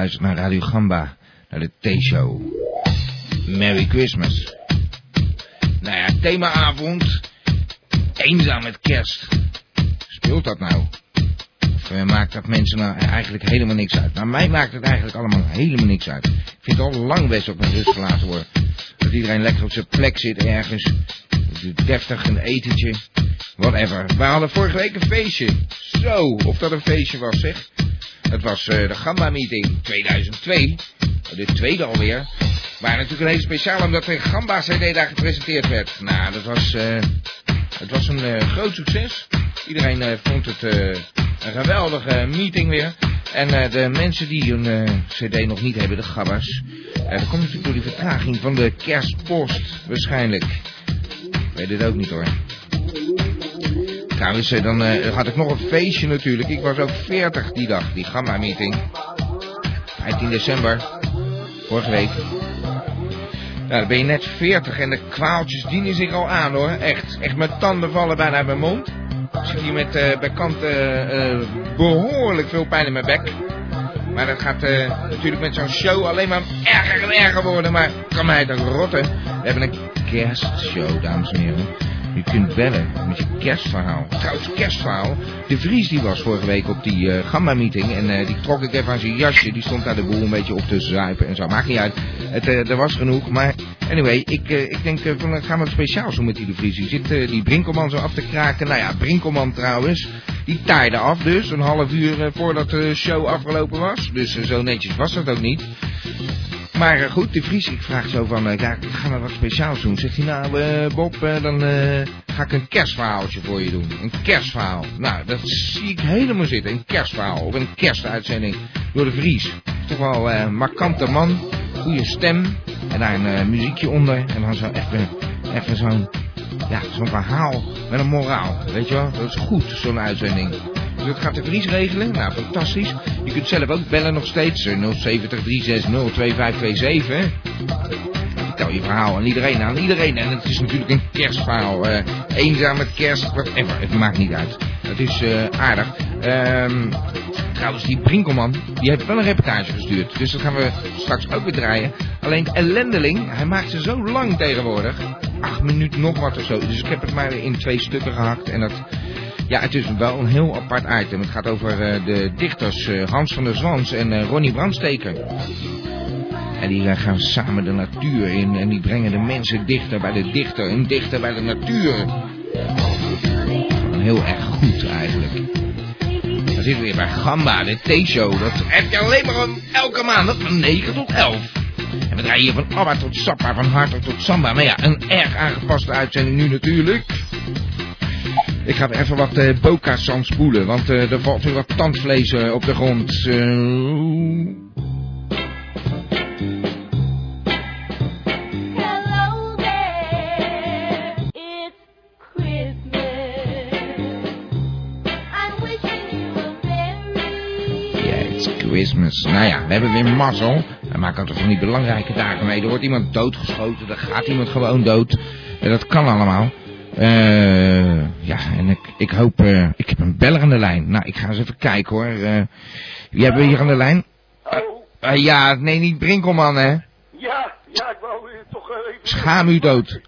naar Radio Gamba, naar de T-show. Merry Christmas. Nou ja, themaavond. Eenzaam met kerst. Speelt dat nou? Of eh, maakt dat mensen nou eigenlijk helemaal niks uit? Nou, mij maakt het eigenlijk allemaal helemaal niks uit. Ik vind het al lang best op mijn rust gelaten worden. Dat iedereen lekker op zijn plek zit ergens. Deftig een etentje. Whatever. We hadden vorige week een feestje. Zo, of dat een feestje was zeg. Het was eh, de Gamba Meeting 2002. De tweede alweer. Maar natuurlijk een hele speciaal omdat de Gamba CD daar gepresenteerd werd. Nou, dat was, eh, het was een eh, groot succes. Iedereen vond het een geweldige meeting weer. En de mensen die hun CD nog niet hebben, de Gabbas. eh, dat komt natuurlijk door die vertraging van de kerstpost waarschijnlijk. Ik weet het ook niet hoor. Trouwens, eh, dan eh, had ik nog een feestje natuurlijk. Ik was ook 40 die dag, die Gamma meeting. 15 december, vorige week. Nou, dan ben je net 40 en de kwaaltjes dienen zich al aan hoor. Echt, echt mijn tanden vallen bijna uit mijn mond. Ik zit hier met eh bij kant eh, eh, behoorlijk veel pijn in mijn bek. Maar dat gaat eh, natuurlijk met zo'n show alleen maar erger en erger worden. Maar kan mij ook rotten. We hebben een kerstshow, dames en heren. Je kunt bellen met je kerstverhaal. Trouwens, kerstverhaal. De Vries die was vorige week op die eh Gamma meeting. En eh, die trok ik even aan zijn jasje. Die stond daar de boel een beetje op te zuipen en zo. Maakt niet uit. Het, eh, er was genoeg. Maar anyway, ik, eh, ik denk eh, van gaan we speciaal zo met die de Vries. Die zit eh, die Brinkelman zo af te kraken. Nou ja, Brinkelman trouwens. Die taaide af dus. Een half uur eh, voordat de show afgelopen was. Dus eh, zo netjes was dat ook niet. Maar eh, goed, de Vries, ik vraag zo van, eh, ja, gaan we wat speciaals doen? Zegt hij, nou eh, Bob, dan ga ik een kerstverhaaltje voor je doen. Een kerstverhaal. Nou, dat zie ik helemaal zitten. Een kerstverhaal of een kerstuitzending door de Vries. Toch wel eh markante man, goede stem en daar een muziekje onder. En dan zo even, even zo'n, ja, zo'n verhaal met een moraal. Weet je wel, dat is goed, zo'n uitzending. Dat gaat de Vries regelen. Nou, fantastisch. Je kunt zelf ook bellen nog steeds. eh, 070 360 2527. Vertel je verhaal aan iedereen, aan iedereen. En het is natuurlijk een kerstverhaal. eh eenzaam met kerst, whatever. Het maakt niet uit. Het is eh, aardig. Ehm trouwens, die Brinkelman, die heeft wel een reportage gestuurd. Dus dat gaan we straks ook weer draaien. Alleen ellendeling, hij maakt ze zo lang tegenwoordig. Acht minuten nog wat of zo. Dus ik heb het maar in twee stukken gehakt. En dat... Ja, het is wel een heel apart item. Het gaat over eh, de dichters eh, Hans van der Zwans en eh, Ronnie Brandsteker. En die gaan samen de natuur in en die brengen de mensen dichter bij de dichter en dichter bij de natuur. Heel erg goed eigenlijk. Dan zitten we weer bij Gamba, de T-show. Dat heb je alleen maar om elke maandag van 9 tot 11. En we draaien hier van ABBA tot Sappa, van Hartog tot Samba. Maar ja, een erg aangepaste uitzending nu natuurlijk. Ik ga even wat eh boka's zand spoelen, want eh, er valt weer wat tandvlees eh, op de grond. Eh, Hello there, it's Christmas. I'm wishing you a very Ja, it's Christmas. Nou ja, we hebben weer mazzel. We maken altijd van die belangrijke dagen mee. Er wordt iemand doodgeschoten, er gaat iemand gewoon dood. En dat kan allemaal. Eh, ja, en ik, ik hoop... eh, ik heb een beller aan de lijn. Nou, ik ga eens even kijken hoor. Eh, wie hebben we hier aan de lijn? Ja, nee, niet Brinkelman hè. Ja, ja, ik wou eh, toch even... Schaam u dood.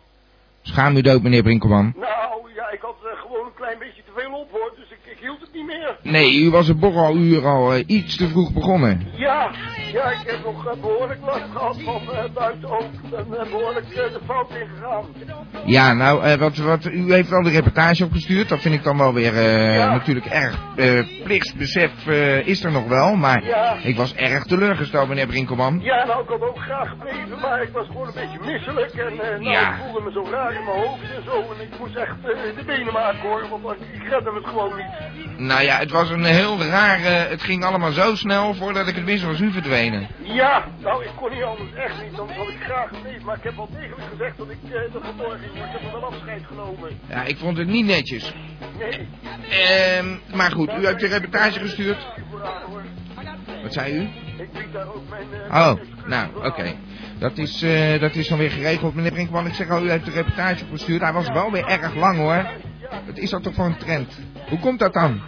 Schaam u dood, meneer Brinkelman. Nou, ja, ik had eh, gewoon een klein beetje te veel op, hoor, dus ik, ik hield het niet meer. Nee, u was het borreluur al eh, iets te vroeg begonnen. Ja, ja, ik heb nog eh, behoorlijk last gehad van eh, buiten ook. Eh, behoorlijk eh, de fout ingegaan. Ja, nou, wat, wat, u heeft wel de reportage opgestuurd. Dat vind ik dan wel weer Ja. natuurlijk erg. plichtsbesef is er nog wel. Maar Ja. ik was erg teleurgesteld, meneer Brinkelman. Ja, nou, ik had ook graag gebleven, maar ik was gewoon een beetje misselijk. En nou, Ja. ik voelde me zo raar in mijn hoofd en zo. En ik moest echt de benen maken, hoor, want ik redde het gewoon niet. Nou ja, het was een heel rare... Het ging allemaal zo snel, voordat ik het wist was u verdwenen. Ja, nou, ik kon niet anders, echt niet. Dan had ik graag geweest. Maar ik heb wel degelijk gezegd dat ik uh, er vandoor ging. Maar ik heb er wel afscheid genomen. Ja, ik vond het niet netjes. Nee. Ehm, maar goed, u heeft de reportage gestuurd. Wat zei u? Ik bied daar ook mijn... eh, Oh, nou, oké. Dat is, eh, dat is dan weer geregeld, meneer Brinkman. Ik zeg al, u heeft de reportage gestuurd. Hij was wel weer erg lang, hoor. Wat is dat toch voor een trend? Hoe komt dat dan?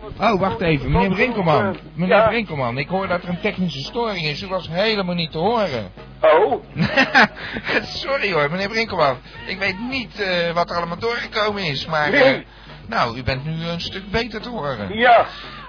Vond het... Oh, wacht even, meneer Brinkelman. Meneer Ja. Brinkelman, ik hoor dat er een technische storing is. U was helemaal niet te horen. Oh, Sorry hoor, meneer Brinkelman. Ik weet niet eh, wat er allemaal doorgekomen is, maar... eh, nou, u bent nu een stuk beter te horen. ja.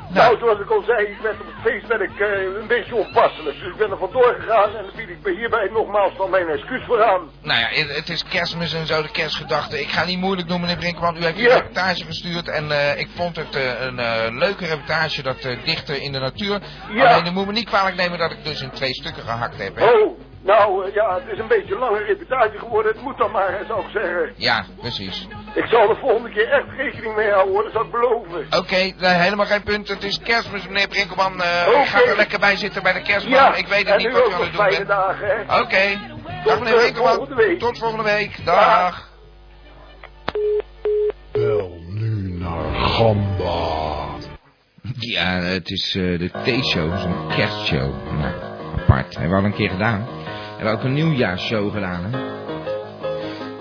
Nou. Nou, zoals ik al zei, ik ben op het feest ben ik eh, een beetje onpasselijk. Dus ik ben er vandoor gegaan en dan bied ik me hierbij nogmaals van mijn excuus voor aan. Nou ja, het, het is kerstmis en zo, de kerstgedachte. Ik ga niet moeilijk doen, meneer Brinkman. U heeft Ja. een reportage gestuurd en eh, ik vond het eh, een leuke reportage, dat dichter in de natuur. Ja. Alleen, u moet me niet kwalijk nemen dat ik dus in twee stukken gehakt heb, hè. Oh, nou eh, ja, het is een beetje een lange reportage geworden. Het moet dan maar, zou ik zeggen. Ja, precies. Ik zal de volgende keer echt rekening mee houden, hoor. Dat zal ik beloven. Oké, eh, helemaal geen punt. Het is kerstmis, meneer Brinkelman. Eh. Ik ga er lekker bij zitten bij de kerstman. Ja, ik weet het en niet nu wat ook je aan het doen fijne bent. dagen, hè. Oké. Dag Tot, meneer Brinkelman. volgende week. Tot volgende week. Dag. Bel nu naar Gamba. Ja, het is eh, de T-show, zo'n kerstshow. Nou, apart. Hebben we al een keer gedaan. Hebben ook een nieuwjaarsshow gedaan, hè.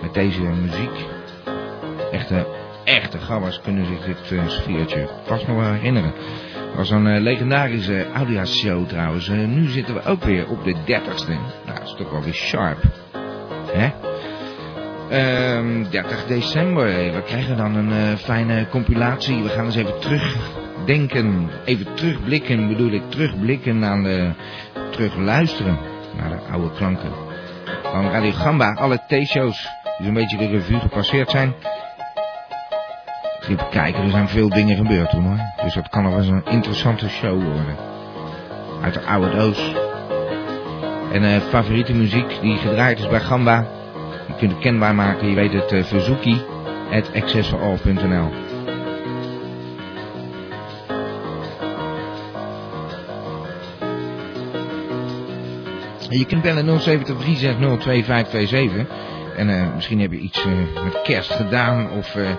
Met deze muziek. Echte, echte gabbers kunnen zich dit eh, sfeertje vast nog wel herinneren. Het was een eh, legendarische audiashow trouwens. Eh, nu zitten we ook weer op de 30ste. Nou, dat is toch wel weer sharp. Hè? Ehm 30 december. We krijgen dan een eh, fijne compilatie. We gaan eens even terugdenken. Even terugblikken, bedoel ik. Terugblikken aan de... Terugluisteren naar de oude klanken. Van Radio Gamba. Alle T-shows die zo'n beetje de revue gepasseerd zijn. Even kijken, er zijn veel dingen gebeurd toen hoor. Dus dat kan nog wel eens een interessante show worden. Uit de oude doos. En eh, favoriete muziek die gedraaid is bij Gamba. Je kunt het kenbaar maken, je weet het, uh, verzoekie at je kunt bellen 070 360 2527. En eh, misschien heb je iets eh, met kerst gedaan of eh,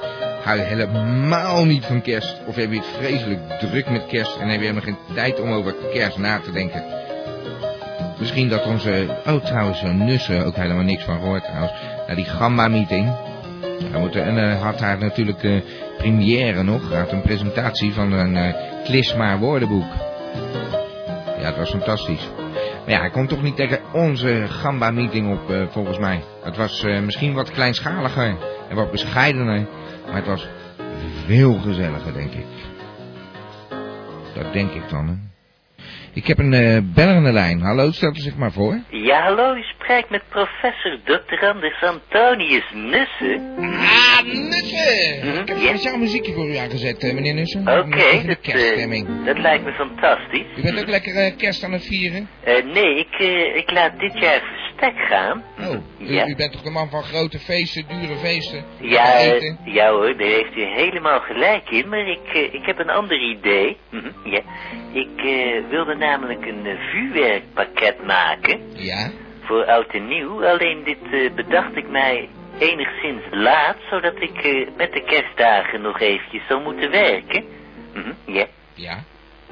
hou je helemaal niet van kerst. Of heb je het vreselijk druk met kerst en heb je helemaal geen tijd om over kerst na te denken. Misschien dat onze... Oh, trouwens, Nussen ook helemaal niks van gehoord trouwens. Naar die Gamma-meeting. En uh, had haar natuurlijk uh, première nog. Hij had een presentatie van een uh, Klisma woordenboek. Ja, het was fantastisch. Maar ja, hij komt toch niet tegen onze Gamba-meeting op, uh, volgens mij. Het was uh, misschien wat kleinschaliger en wat bescheidener. Maar het was veel gezelliger, denk ik. Dat denk ik dan, hè. Ik heb een uh, beller aan de lijn. Hallo, stelt u zich maar voor. Ja, hallo, u spreekt met professor Dr. Anders Antonius Nussen. Ah, Nussen! Mhm, Ik heb een speciaal muziekje voor u aangezet, uh, meneer Nussen. Oké, dat, kerststemming. eh, dat lijkt me fantastisch. U bent ook lekker uh, kerst aan het vieren? Eh, nee, ik, eh, ik laat dit jaar verstek gaan. Oh, u, Ja. u bent toch de man van grote feesten, dure feesten? Ja, eten? ja hoor, daar heeft u helemaal gelijk in, maar ik, eh, ik heb een ander idee. Mhm, ja. Ik eh, wilde namelijk een eh, vuurwerkpakket maken Ja? voor oud en nieuw. Alleen dit bedacht ik mij enigszins laat, zodat ik met de kerstdagen nog eventjes zou moeten werken. Mhm, ja, Ja?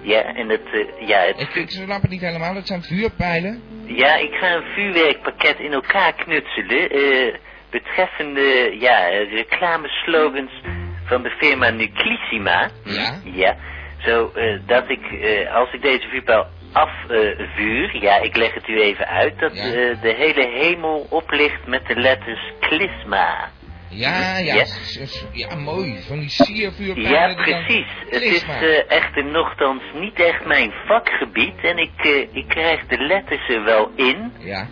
Ja, en het, eh, ja, het Ik, ik snap het niet helemaal, dat zijn vuurpijlen. Ja, ik ga een vuurwerkpakket in elkaar knutselen. eh, betreffende, ja, eh, reclameslogans van de firma Nuclissima. Ja? Ja, zo eh, dat ik, eh, als ik deze vuurpijl afvuur, ja, ik leg het u even uit, dat Ja. de hele hemel oplicht met de letters Klisma. Ja, ja, Ja. mooi. Van die siervuurpijlen. Ja, dan- precies. Het is eh, echter nogthans niet echt mijn vakgebied en ik, eh, ik krijg de letters er wel in, Ja.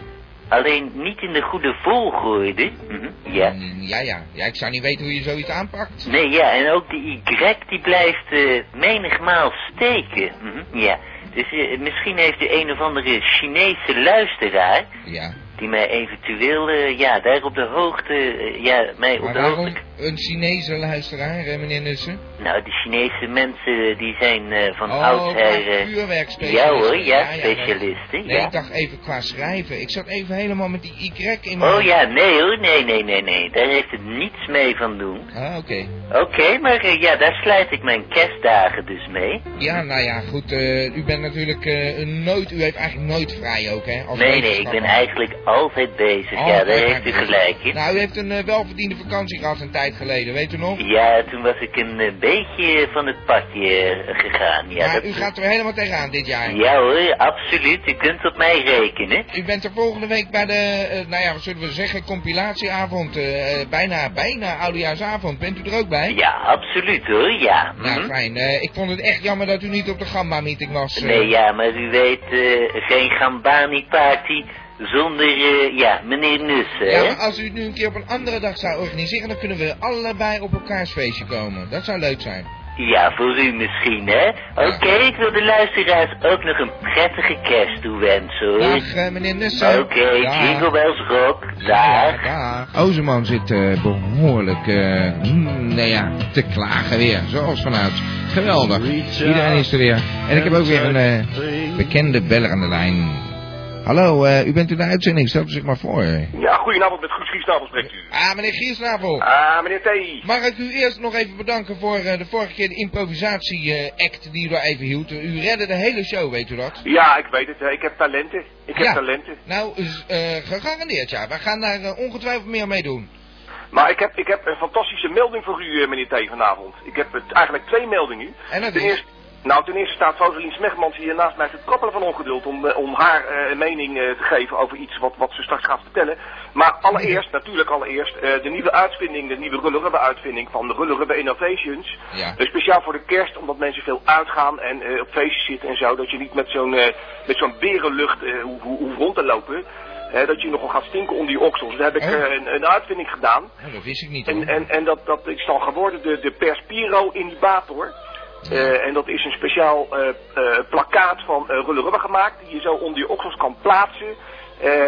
Alleen niet in de goede volgorde. Mhm, Ja. Mm, ja, ja. Ja, ik zou niet weten hoe je zoiets aanpakt. Nee, ja, en ook de Y die blijft eh, menigmaal steken. Mhm, Ja. Dus misschien heeft u een of andere Chinese luisteraar... Ja. Die mij eventueel, eh, ja, daar op de hoogte, eh, ja, mij op Maar de waarom hoogte... een Chinese luisteraar, eh, meneer Nussen? Nou, de Chinese mensen, die zijn eh, van Oh, oudsher... eh, vuurwerkspecialisten. ja hoor, ja, Ja, ja, nee. specialisten, Nee, ja. ik dacht even qua schrijven. Ik zat even helemaal met die Y in mijn... Oh ja, nee hoor, nee, nee, nee, nee, daar heeft het niets mee van doen. Ah, oké. Oké, maar eh, ja, daar sluit ik mijn kerstdagen dus mee. Ja, nou ja, goed. eh, u bent natuurlijk eh, nooit... U heeft eigenlijk nooit vrij ook, hè? Als Nee, nee, ik ben eigenlijk altijd bezig. Oh, ja, daar heeft u gelijk in. Nou, u heeft een eh, welverdiende vakantie gehad een tijd geleden, weet u nog? Ja, toen was ik een eh, beetje van het padje eh, gegaan. Ja, maar dat, u gaat er helemaal tegenaan dit jaar. ja hoor, absoluut. U kunt op mij rekenen. U bent er volgende week bij de, nou ja, wat zullen we zeggen, compilatieavond. bijna, bijna oudejaarsavond. Bent u er ook bij? Ja, absoluut hoor, ja. Nou, Mhm. fijn. Eh, ik vond het echt jammer dat u niet op de Gamba-meeting was. Nee, ja, maar u weet, geen Gambani-party zonder, eh, ja, meneer Nussen, Ja, maar als u het nu een keer op een andere dag zou organiseren, dan kunnen we allebei op elkaars feestje komen. Dat zou leuk zijn. Ja, voor u misschien, hè? Oké, ik wil de luisteraars ook nog een prettige kerst toewensen, hoor. Dag, eh, meneer Nussen. Oké, Dag. jingle bells rock. Ja, Dag. dag. Ozeman zit eh, behoorlijk, eh, hmm, nou ja, te klagen weer. Zoals vanuit. Geweldig. Iedereen is er weer. En ik heb ook weer een eh, bekende beller aan de lijn. Hallo, eh, u bent in de uitzending. Stel u zich maar voor. Ja, goedenavond met Guus Giesnabel spreekt u. Ah, meneer Giersnavel. Ah, meneer T. Mag ik u eerst nog even bedanken voor eh, de vorige keer de improvisatie-act die u daar even hield. U redde de hele show, weet u dat? Ja, ik weet het. Ik heb talenten. Ik heb Ja. talenten. Nou, eh, gegarandeerd ja. Wij gaan daar ongetwijfeld meer mee doen. Maar ik heb, ik heb een fantastische melding voor u, meneer T, vanavond. Ik heb eigenlijk twee meldingen. En dat Ten is... eerste, nou, ten eerste staat Foselien Smegmans hier naast mij te trappelen van ongeduld om, eh, om haar eh, mening eh, te geven over iets wat, wat ze straks gaat vertellen. Maar allereerst, natuurlijk allereerst, de nieuwe uitvinding, de nieuwe Rullerubbe uitvinding van de Rullerubbe Innovations. Ja. Speciaal voor de kerst, omdat mensen veel uitgaan en op feestjes zitten en zo. Dat je niet met zo'n met zo'n berenlucht eh, hoe, hoe, rond te lopen. Hè, dat je nogal gaat stinken onder die oksels. Daar heb ik Oh. een, een uitvinding gedaan. Dat wist ik niet hoor. En, en, en dat, dat is dan geworden de, de Perspiro Inhibator. Eh, en dat is een speciaal eh, plakkaat van uh, rullerubber gemaakt, die je zo onder je oksels kan plaatsen.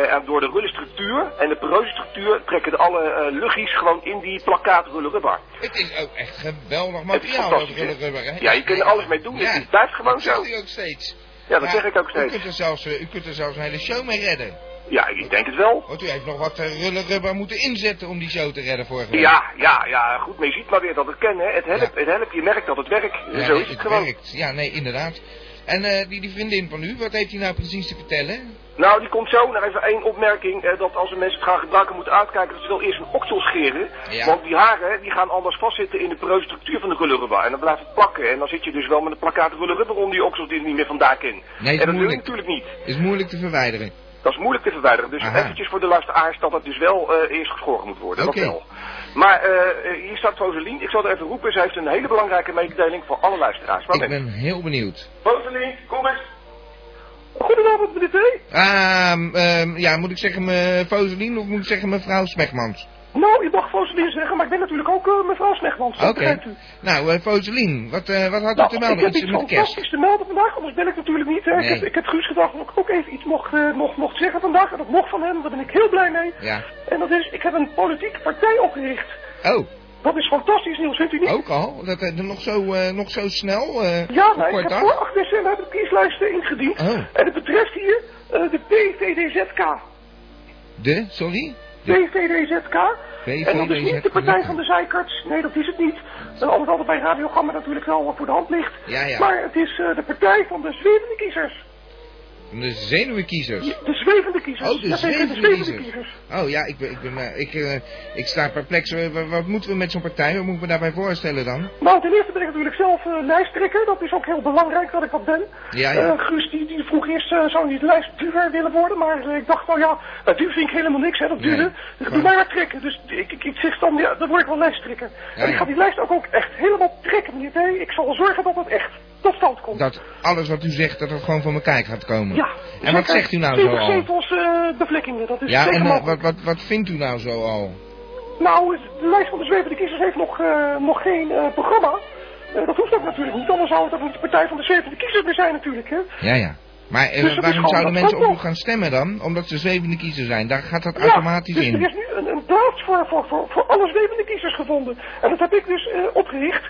En door de rullenstructuur en de poreuze structuur trekken de alle luchtjes gewoon in die plakkaat rullerubber. Het is ook echt geweldig materiaal, dat fantastisch, hè? Ja, je kunt er alles mee doen. Het blijft gewoon dat zo. zegt u ook steeds. Ja, dat Maar zeg ik ook U steeds. kunt, er zelfs, u kunt er zelfs een hele show mee redden. Ja, ik denk het wel. Want u heeft nog wat eh, rullenrubber moeten inzetten om die show te redden vorige week. Ja, ja, ja, goed, maar je ziet maar weer dat het kennen. Het helpt, Ja. het helpt, je merkt dat het werkt. Ja, zo is het gewoon. werkt. Ja, nee, inderdaad. En eh, die, die vriendin van u, wat heeft hij nou precies te vertellen? Nou, die komt zo. Nog even één opmerking. Eh, dat als de mensen het gaan gebruiken, moeten uitkijken dat ze wel eerst een oksel scheren. Ja. Want die haren, die gaan anders vastzitten in de poreuze structuur van de rullerubber. En dan blijft het plakken. En dan zit je dus wel met een plakkaat rullerubber onder die oksels die er niet meer vandaan kennen. Nee, en dat wil je moeilijk. natuurlijk niet. Is moeilijk te verwijderen. Dat is moeilijk te verwijderen. Dus Aha. eventjes voor de luisteraars dat het dus wel eh, eerst geschoren moet worden. Oké. Dat wel. Maar eh, hier staat Foselien. Ik zal er even roepen. Ze heeft een hele belangrijke mededeling voor alle luisteraars. Wat Ik ben heel benieuwd. Foselien, kom eens. Goedenavond, meneer T. Ah, ehm, ja, moet ik zeggen Foselien of moet ik zeggen mevrouw Smegmans? Nou, je mag Foselien zeggen, maar ik ben natuurlijk ook eh, mevrouw dat Oké. Nou, eh Foselien, wat, eh, wat had u Nou, te ik melden? heb Iets fantastisch te melden vandaag, anders ben ik natuurlijk niet. Hè. Ik, Nee. heb, ik heb Guus gedacht dat ik ook even iets mocht, mocht, mocht zeggen vandaag. En dat mocht van hem, daar ben ik heel blij mee. Ja. En dat is, ik heb een politieke partij opgericht. Oh, Dat is fantastisch, Niels, vindt u niet? ook al? Dat eh, nog, zo, nog zo snel? eh, Ja, op nou, ik heb voor 8 december heb ik kieslijsten ingediend. Oh. En het betreft hier de PVDZK. De, sorry? PVDZK. En dat is niet de partij van de zeikerts. Nee, dat is het niet. Uh, alles altijd bij radiogramma natuurlijk wel voor de hand ligt. Ja, ja. Maar het is eh, de partij van de zwevende kiezers. De zenuwenkiezers. De zwevende kiezers. Oh, de Ja, zwevende zwevende kiezers. Oh ja, ik ben, ik, ben, eh, ik, eh, ik sta perplex. Eh, Wat, moeten we met zo'n partij? Wat moeten we daarbij voorstellen dan? Nou, ten eerste ben ik natuurlijk zelf lijsttrekker. Dat is ook heel belangrijk dat ik dat ben. Ja, ja. Eh, Guus die, die vroeg eerst, zou niet lijstduwer willen worden. Maar ik dacht, nou ja, dat duur vind ik helemaal niks, hè, dat Nee. duwen. Dus doe mij maar trekken. Dus ik, ik, ik zeg dan, ja, dan word ik wel lijsttrekker. Ja, en ik ga die lijst ook, ook echt helemaal trekken, meneer D. Ik zal zorgen dat het echt tot stand komt. Dat alles wat u zegt, dat het gewoon voor elkaar gaat komen. Ja. En wat zegt u nou zo 20 al? zetels eh, dat is Ja, en eh, wat, wat, wat vindt u nou zo al? Nou, de lijst van de zwevende kiezers heeft nog, eh, nog geen programma. Dat hoeft ook natuurlijk niet, anders zou het ook niet de partij van de zwevende kiezers meer zijn natuurlijk, hè. Ja, ja. Maar Dus waarom zouden mensen op u gaan stemmen dan? Omdat ze zwevende kiezer zijn. Daar gaat dat Ja, automatisch dus in. er is nu een, een plaats voor, voor, voor, voor alle zwevende kiezers gevonden. En dat heb ik dus opgericht,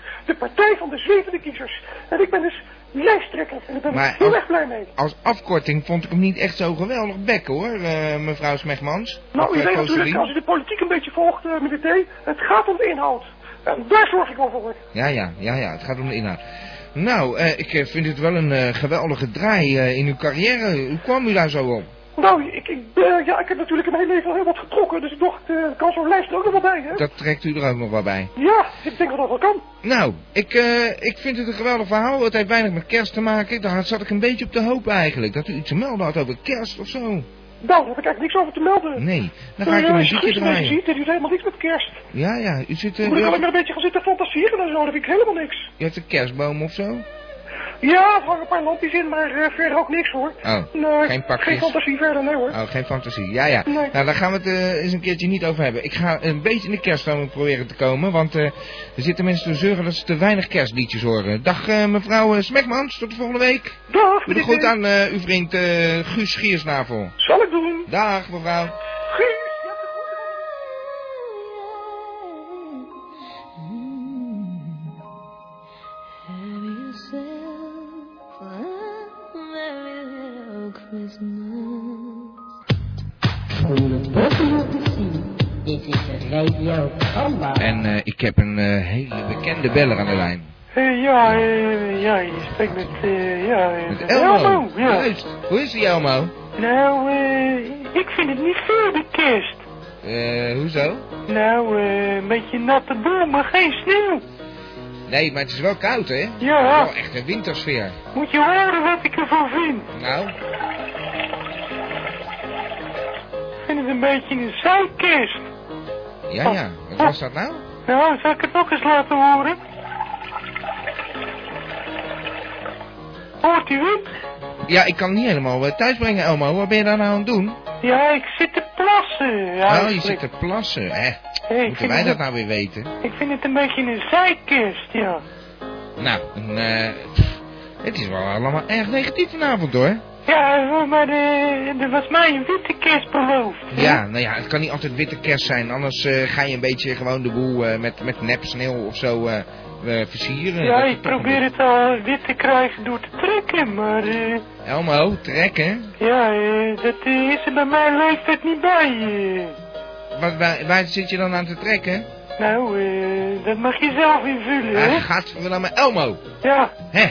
van de Zwevende Kiezers. En ik ben dus lijsttrekker en daar ben Maar ik heel als- erg blij mee. Als afkorting vond ik hem niet echt zo geweldig bekken hoor, eh, mevrouw Smegmans. Nou, u eh, weet natuurlijk, als u de politiek een beetje volgt, uh, meneer T, het gaat om de inhoud. En daar zorg ik wel voor. Ja, ja, ja, ja, het gaat om de inhoud. Nou, eh, ik eh, vind het wel een eh, geweldige draai eh, in uw carrière. Hoe kwam u daar zo op? Nou, ik, ik, ja, ik heb natuurlijk in mijn leven al heel wat getrokken, dus ik dacht, eh kan zo'n lijst er ook nog wel bij, hè? Dat trekt u er ook nog wel bij. Ja, ik denk dat dat wel kan. Nou, ik, eh, ik vind het een geweldig verhaal. Het heeft weinig met kerst te maken. Daar zat ik een beetje op de hoop eigenlijk. Dat u iets te melden had over kerst of zo. Nou, daar heb ik eigenlijk niks over te melden. Nee, dan ga ik Eh, een je muziekje draaien. ziet, dit heeft helemaal niks met kerst. Ja, ja, u zit... Moet ik u, alleen maar een beetje gaan zitten fantaseren en zo, dat vind ik helemaal niks. u heeft een kerstboom of zo? Ja, er hangen een paar lampjes in, maar eh, verder ook niks hoor. Oh, Nee, geen pakjes? Geen fantasie verder, nee hoor. Oh, geen fantasie. Ja, ja. Nee. Nou, daar gaan we het eh, eens een keertje niet over hebben. Ik ga een beetje in de kerstboom proberen te komen, want eh, er zitten mensen te zeuren dat ze te weinig kerstliedjes horen. Dag mevrouw Smekmans, tot de volgende week. Dag, Doe T. aan uw vriend Guus Giersnavel. Zal ik doen. Dag mevrouw. Radio Gamba. En eh, ik heb een eh, hele bekende beller aan de lijn. Eh, ja, eh, ja, je spreekt met, eh, ja, Met Elmo. ja. Juist. Hoe is die Elmo? Nou, ik vind het niet veel de kerst. Eh, hoezo? Nou, eh, een beetje natte bomen, geen sneeuw. Nee, maar het is wel koud hè? Ja, Wel echt een wintersfeer. moet je horen wat ik ervan vind. Nou, Ik vind het een beetje een zijkerst. Ja ja. Wat was dat nou? Nou, zal ik het nog eens laten horen? Hoort u het? Ja, ik kan het niet helemaal eh, thuis brengen Elmo. Wat ben je daar nou aan het doen? Ja, ik zit te plassen. Ja, oh, je zit te plassen. Hè? Hey, ik, Moeten wij dat nou weer weten? ik vind het een beetje een zijkerst, ja. Nou, eh, het is wel allemaal erg negatief vanavond hoor. Ja, maar eh, er was mij een witte kerst beloofd. hè? Ja, nou ja, het kan niet altijd witte kerst zijn. Anders eh, ga je een beetje gewoon de boel eh, met, met nep sneeuw of zo versieren. Ja, ik probeer het al wit te krijgen door te trekken, maar Elmo, trekken? ja, dat is er bij mijn leeftijd niet bij. Wat, waar, waar zit je dan aan te trekken? Nou, eh, dat mag je zelf invullen, hè? gaat we naar mijn Elmo. Ja, Hè?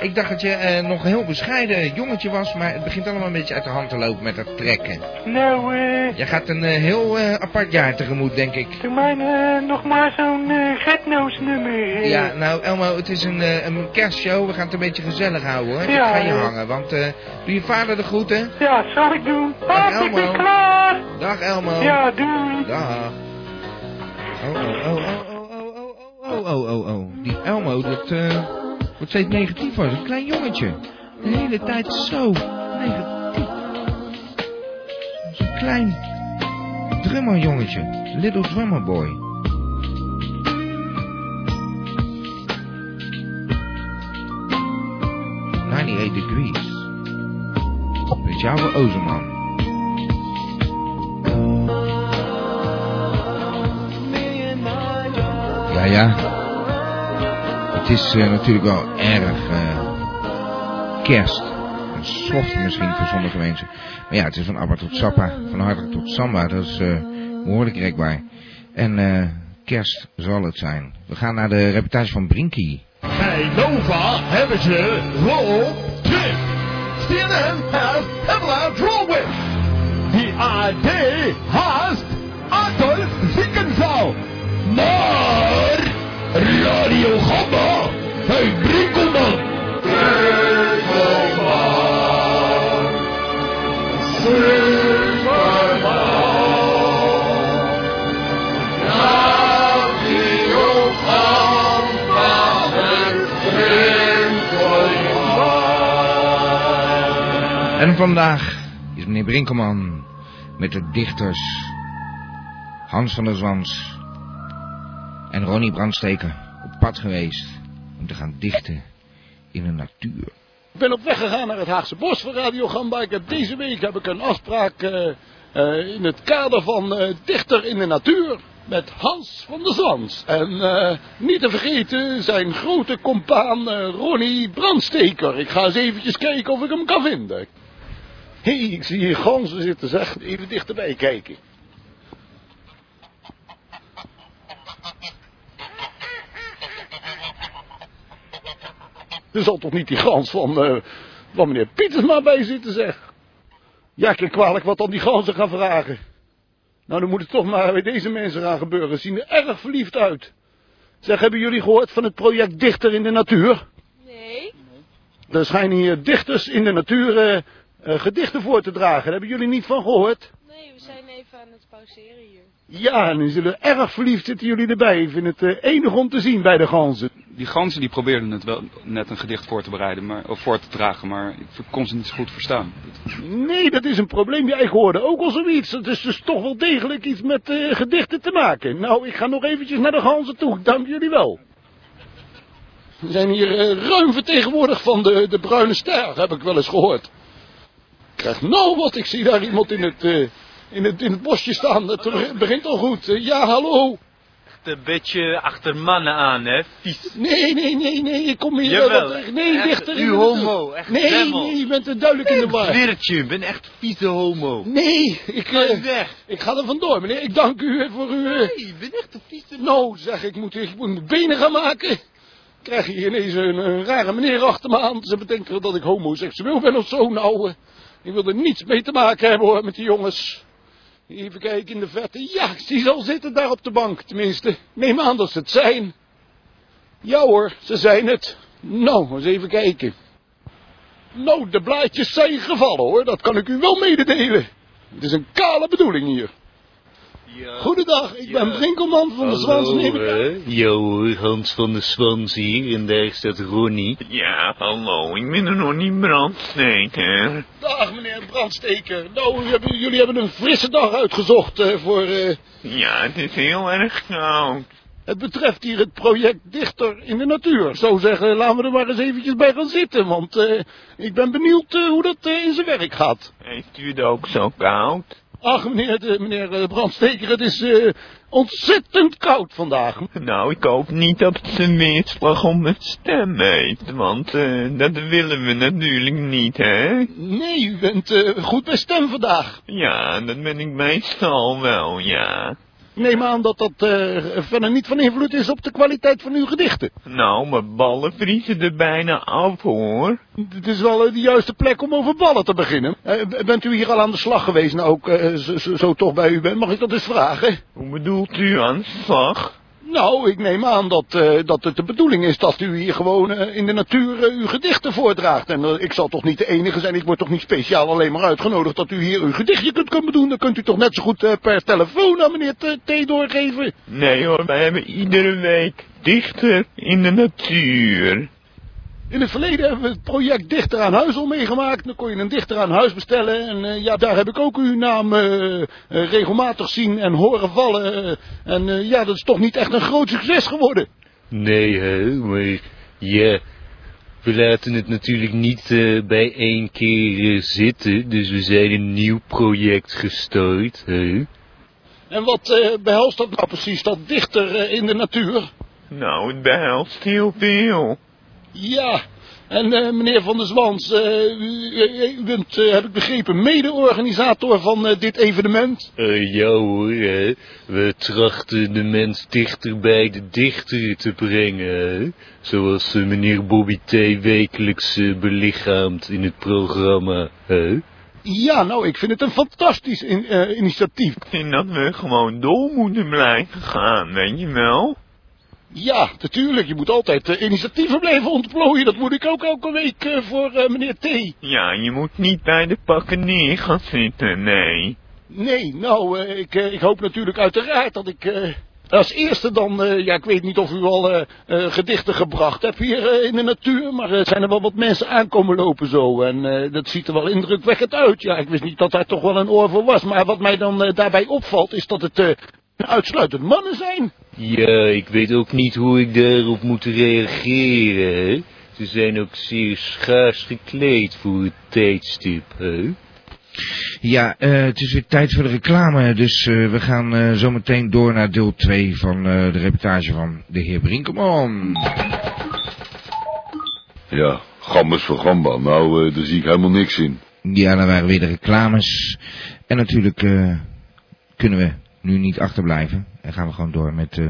Ik dacht dat je eh, nog een heel bescheiden jongetje was, maar het begint allemaal een beetje uit de hand te lopen met dat trekken. nou, eh, Je gaat een eh, heel eh, apart jaar tegemoet, denk ik. doe mij eh, nog maar zo'n getnoos nummer. Ja, nou Elmo, het is een, een kerstshow. We gaan het een beetje gezellig houden hoor. Ja, ik ga je hangen, want eh, doe je vader de groeten. Ja, zal ik doen. Dag, ik ben Elmo. klaar. Dag Elmo. Ja, doei. Dag. Oh, oh, oh, oh, oh, oh, oh, oh, oh, oh, oh. Die Elmo, dat eh, wordt steeds negatiever. Een klein jongetje. De hele tijd zo negatief. Zo'n klein drummerjongetje. Little drummer boy. Degrees. Met jouw Ozerman. Ja, ja. Het is eh, natuurlijk wel erg eh, kerst. Een misschien voor sommige mensen. Maar ja, het is van Abba tot Sappa, van Harder tot Samba. Dat is eh, behoorlijk rekbaar. En kerst zal het zijn. We gaan naar de reportage van Brinky. Bij Nova hebben ze Roll Trip. CNN has Pamela. Die AD haast Adolf Ziekenzaal. Maar Radio En vandaag is meneer Brinkelman met de dichters Hans van der Zwans en Ronnie Brandsteker op pad geweest om te gaan dichten in de natuur. Ik ben op weg gegaan naar het Haagse Bos voor Radio Gamba. Deze week heb ik een afspraak eh, eh, in het kader van eh, Dichter in de Natuur met Hans van der Zwans. En niet te vergeten zijn grote compaan eh, Ronnie Brandsteker. Ik ga eens eventjes kijken of ik hem kan vinden. Hé, hey, ik zie hier ganzen zitten, zeg. Even dichterbij kijken. Er zal toch niet die gans van, eh, van meneer Pietersma bij zitten, zeg. Ja, ik kwalijk wat dan die ganzen gaan vragen. Nou, dan moet het toch maar bij deze mensen gaan gebeuren. Ze zien er erg verliefd uit. Zeg, hebben jullie gehoord van het project Dichter in de Natuur? Nee. Er schijnen hier dichters in de natuur eh, eh, gedichten voor te dragen. Daar hebben jullie niet van gehoord? Nee, we zijn even aan het pauzeren hier. Ja, en die zullen erg verliefd zitten jullie erbij. Ik vind het eh, enig om te zien bij de ganzen. Die ganzen die probeerden het wel net een gedicht voor te bereiden, maar, of voor te dragen, maar ik kon ze niet zo goed verstaan. Nee, dat is een probleem. Jij hoorde ook al zoiets. Het is dus toch wel degelijk iets met eh, gedichten te maken. Nou, ik ga nog eventjes naar de ganzen toe. Dank jullie wel. We zijn hier eh, ruim vertegenwoordigd van de, de bruine ster, heb ik wel eens gehoord. Ik krijg nou wat, ik zie daar iemand in het, eh, in het, in het bosje staan. Het begint al goed. Ja, hallo. Een beetje achter mannen aan, hè? Vies. Nee, nee, nee, nee, ik kom hier... Jawel, wat- nee, echt, dichter in u homo, echt Nee, nee, je bent er duidelijk in de war. Zwirtje, ik ben echt vieze homo. Nee, ik, eh, weg. ik ga er vandoor, meneer. Ik dank u voor uw... eh, Nee, ik ben echt een vieze Nou, zeg, ik moet, ik moet mijn benen gaan maken. Krijg hier ineens een, een rare meneer achter me aan. Ze bedenken dat ik homoseksueel ben of zo. Nou, ik wil er niets mee te maken hebben hoor, met die jongens. Even kijken in de verte. Ja, zie ze zitten daar op de bank, tenminste. Neem aan dat ze het zijn. Ja hoor, ze zijn het. Nou, eens even kijken. Nou, de blaadjes zijn gevallen hoor, dat kan ik u wel mededelen. Het is een kale bedoeling hier. Goedendag, ik ben Brinkelman van de Zwans. Ja hoor, Hans van de Zwans hier en daar staat Ronnie. Ja, hallo, ik ben er nog niet brandsteker. Dag meneer Brandsteker. Nou, hebben- jullie hebben een frisse dag uitgezocht eh, voor... eh, Ja, het is heel erg koud. het betreft hier het project Dichter in de Natuur. Zo zeggen, laten we er maar eens eventjes bij gaan zitten. Want eh, ik ben benieuwd eh, hoe dat eh, in zijn werk gaat. Heeft u het ook zo koud? Ach meneer, de, meneer eh, Brandsteker, het is eh, ontzettend koud vandaag. Nou, ik hoop niet dat het een weerslag op mijn stem heeft, want eh, dat willen we natuurlijk niet, hè? Nee, u bent eh, goed bij stem vandaag. Ja, dat ben ik meestal wel, ja. Ik neem aan dat dat eh, verder niet van invloed is op de kwaliteit van uw gedichten. Nou, mijn ballen vriezen er bijna af, hoor. Het is wel eh, de juiste plek om over ballen te beginnen. Eh, bent u hier al aan de slag geweest, nou ook zo, zo- toch bij u bent? Mag ik dat eens vragen? Hoe bedoelt u aan slag? Nou, ik neem aan dat, eh, dat het de bedoeling is dat u hier gewoon eh, in de natuur eh, uw gedichten voordraagt. En ik zal toch niet de enige zijn, ik word toch niet speciaal alleen maar uitgenodigd dat u hier uw gedichtje kunt komen doen. Dan kunt u toch net zo goed per telefoon aan meneer T doorgeven. Nee hoor, wij hebben iedere week dichter in de natuur. In het verleden hebben we het project Dichter aan Huis al meegemaakt. Dan kon je een dichter aan huis bestellen. En eh, ja, daar heb ik ook uw naam eh, eh, regelmatig zien en horen vallen. en eh, ja, dat is toch niet echt een groot succes geworden. Nee, hè, maar ja, we laten het natuurlijk niet eh, bij één keer zitten, dus we zijn een nieuw project gestart, hè. En wat eh, behelst dat nou precies, dat dichter eh, in de natuur? Nou, het behelst heel veel. Ja, en eh, meneer Van der Zwans, eh, u, u- u bent, eh, heb ik begrepen, mede-organisator van eh, dit evenement. Eh, ja hoor, hè. We trachten de mens dichter bij de dichter te brengen, hè. Zoals meneer Bobby T. wekelijks eh, belichaamt in het programma, hè. Ja, nou, ik vind het een fantastisch in- initiatief. Ik vind dat we gewoon door moeten blijven gaan, weet je wel? Ja, natuurlijk. Je moet altijd eh, initiatieven blijven ontplooien. Dat moet ik ook elke week eh, voor eh, meneer T. Ja, je moet niet bij de pakken neer gaan zitten, nee. Nee, nou, ik, ik hoop natuurlijk uiteraard dat ik als eerste dan... ja, ik weet niet of u al gedichten gebracht hebt hier in de natuur... maar er zijn er wel wat mensen aankomen lopen zo. En dat ziet er wel indrukwekkend uit. Ja, ik wist niet dat daar toch wel een oor voor was. Maar wat mij dan daarbij opvalt is dat het uitsluitend mannen zijn. Ja, ik weet ook niet hoe ik daarop moet reageren, hè. Ze zijn ook zeer schaars gekleed voor het tijdstip, hè? Ja, eh, het is weer tijd voor de reclame, dus eh, we gaan eh, zo meteen door naar deel 2 van eh, de reportage van de heer Brinkelman. Ja, gambas voor gamba. Nou, eh, daar zie ik helemaal niks in. Ja, dan waren weer de reclames. En natuurlijk eh, kunnen we nu niet achterblijven. En gaan we gewoon door met eh,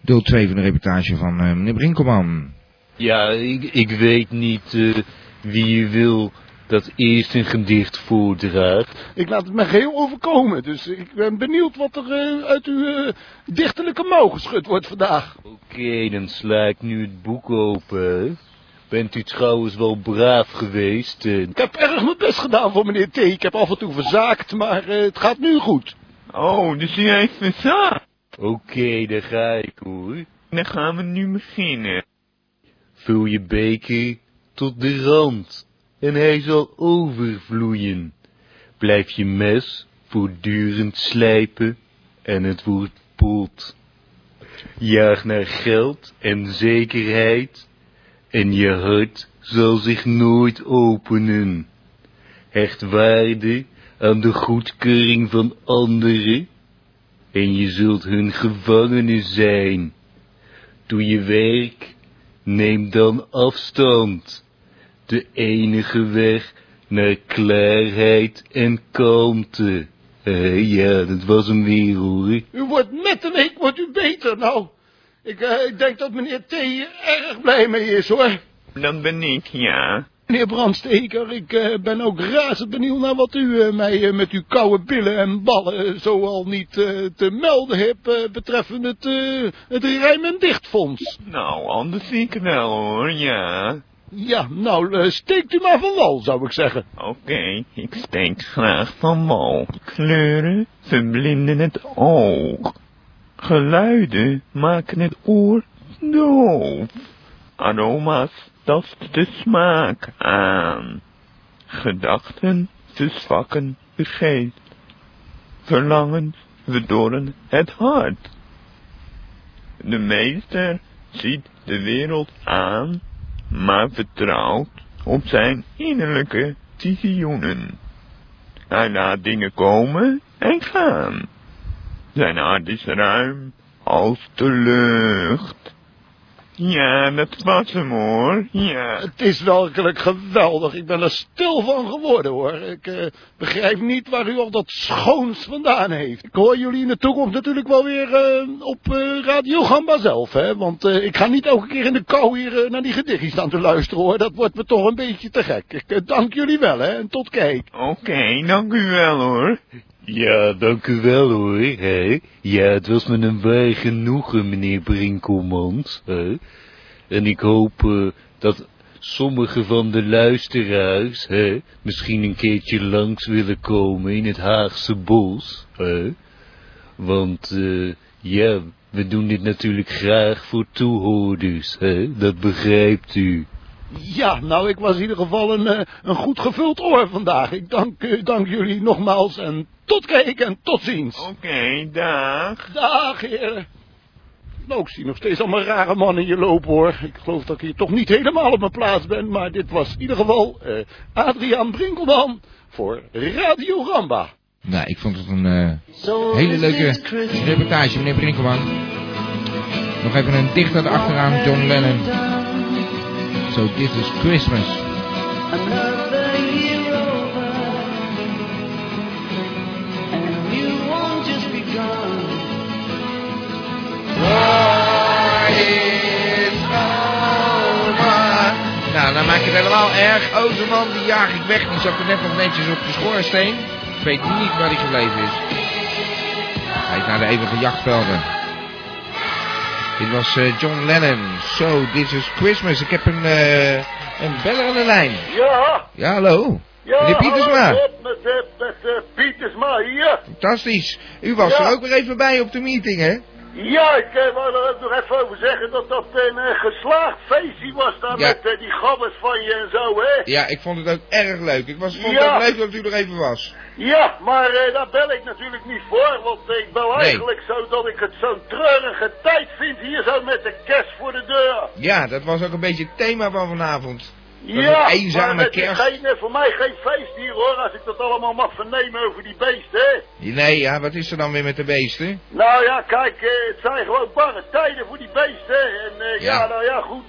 deel 2 van de reportage van eh, meneer Brinkelman. Ja, ik, ik weet niet eh, wie je wil dat eerst een gedicht voordraagt. Ik laat het me geheel overkomen, dus ik ben benieuwd wat er uit uw eh, dichterlijke mouw geschud wordt vandaag. Oké, dan sla ik nu het boek open. Bent u trouwens wel braaf geweest? Ik heb erg mijn best gedaan voor meneer T. Ik heb af en toe verzaakt, maar eh, het gaat nu goed. Oh, dus u heeft verzaakt. Oké, daar ga ik hoor. Dan gaan we nu beginnen. Vul je beker tot de rand en hij zal overvloeien. Blijf je mes voortdurend slijpen en het wordt pot. Jaag naar geld en zekerheid en je hart zal zich nooit openen. Hecht waarde aan de goedkeuring van anderen en je zult hun gevangene zijn. Doe je werk, neem dan afstand. De enige weg naar klaarheid en kalmte. Eh, ja, dat was hem weer hoor. U wordt met de week wordt u beter, nou. Ik, eh, ik denk dat meneer T. hier erg blij mee is, hoor. Dat ben ik, ja. Meneer Brandsteker, ik eh, ben ook razend benieuwd naar wat u eh, mij eh, met uw koude billen en ballen eh, zoal niet te melden hebt betreffende het, het rijm- en dichtfonds. Nou, anders zie ik wel hoor, ja. Ja, nou, steekt u maar van wal, zou ik zeggen. Oké, ik steek graag van wal. Kleuren verblinden het oog. Geluiden maken het oor doof. Aroma's tasten de smaak aan. Gedachten verzwakken de geest. Verlangens verdorren het hart. De meester ziet de wereld aan, maar vertrouwt op zijn innerlijke visioenen. Hij laat dingen komen en gaan. Zijn hart is ruim als de lucht. Ja, dat was hem hoor, ja. Het is werkelijk geweldig. Ik ben er stil van geworden hoor. Ik eh, begrijp niet waar u al dat schoons vandaan heeft. Ik hoor jullie in de toekomst natuurlijk wel weer eh, op eh, Radio Gamba zelf. Hè? Want eh, ik ga niet elke keer in de kou hier naar die gedichtjes staan te luisteren hoor. Dat wordt me toch een beetje te gek. Ik dank jullie wel hè. En tot kijk. Oké, dank u wel hoor. Ja, dank u wel hoor, hè. Ja, het was me een waar genoegen, meneer Brinkelmans, hè. En ik hoop eh, dat sommige van de luisteraars, hè, misschien een keertje langs willen komen in het Haagse bos, hè. Want, eh, ja, we doen dit natuurlijk graag voor toehoorders, hè. Dat begrijpt u. Ja, nou ik was in ieder geval een, eh, een goed gevuld oor vandaag. Ik dank, eh, dank jullie nogmaals en tot kijk en tot ziens. Oké, dag. Dag heren. Nou, ik zie nog steeds allemaal rare mannen hier lopen hoor. Ik geloof dat ik hier toch niet helemaal op mijn plaats ben. Maar dit was in ieder geval eh, Adriaan Brinkelman voor Radio Ramba. Nou, ik vond het een eh, hele leuke reportage, meneer Brinkelman. Nog even een dichter erachteraan, John Lennon. So this is Christmas. Another year over, and a new one just begun. Nou, dan maak je het helemaal erg. Oh, zo'n man, die jaag ik weg. Die zat er net nog netjes op de schoorsteen. Ik weet niet waar hij gebleven is. Hij is naar de eeuwige jachtvelden. Dit was eh, John Lennon. So, this is Christmas. Ik heb een, eh, een beller aan de lijn. Ja, Ja, hallo. ja, Meneer Pietersma. Bob, met, eh, met eh, Pietersma hier. Fantastisch. U was Ja. er ook weer even bij op de meeting, hè? Ja, ik wou er ook nog even over zeggen dat geslaagd feestje was daar Ja. met eh, die gabbers van je en zo, hè? Ja, ik vond het ook erg leuk. Ik was, vond Ja. het ook leuk dat u er even was. Ja, maar eh, daar bel ik natuurlijk niet voor, want ik bel Nee. eigenlijk zo dat ik het zo'n treurige tijd vind hier zo met de kerst voor de deur. Ja, dat was ook een beetje het thema van vanavond. Ja, een eenzame kerst. geen, eh, voor mij geen feest hier hoor, als ik dat allemaal mag vernemen over die beesten. Nee, ja, wat is er dan weer met de beesten? Nou ja, kijk, eh, het zijn gewoon barre tijden voor die beesten. En eh, ja. Ja. nou ja, goed.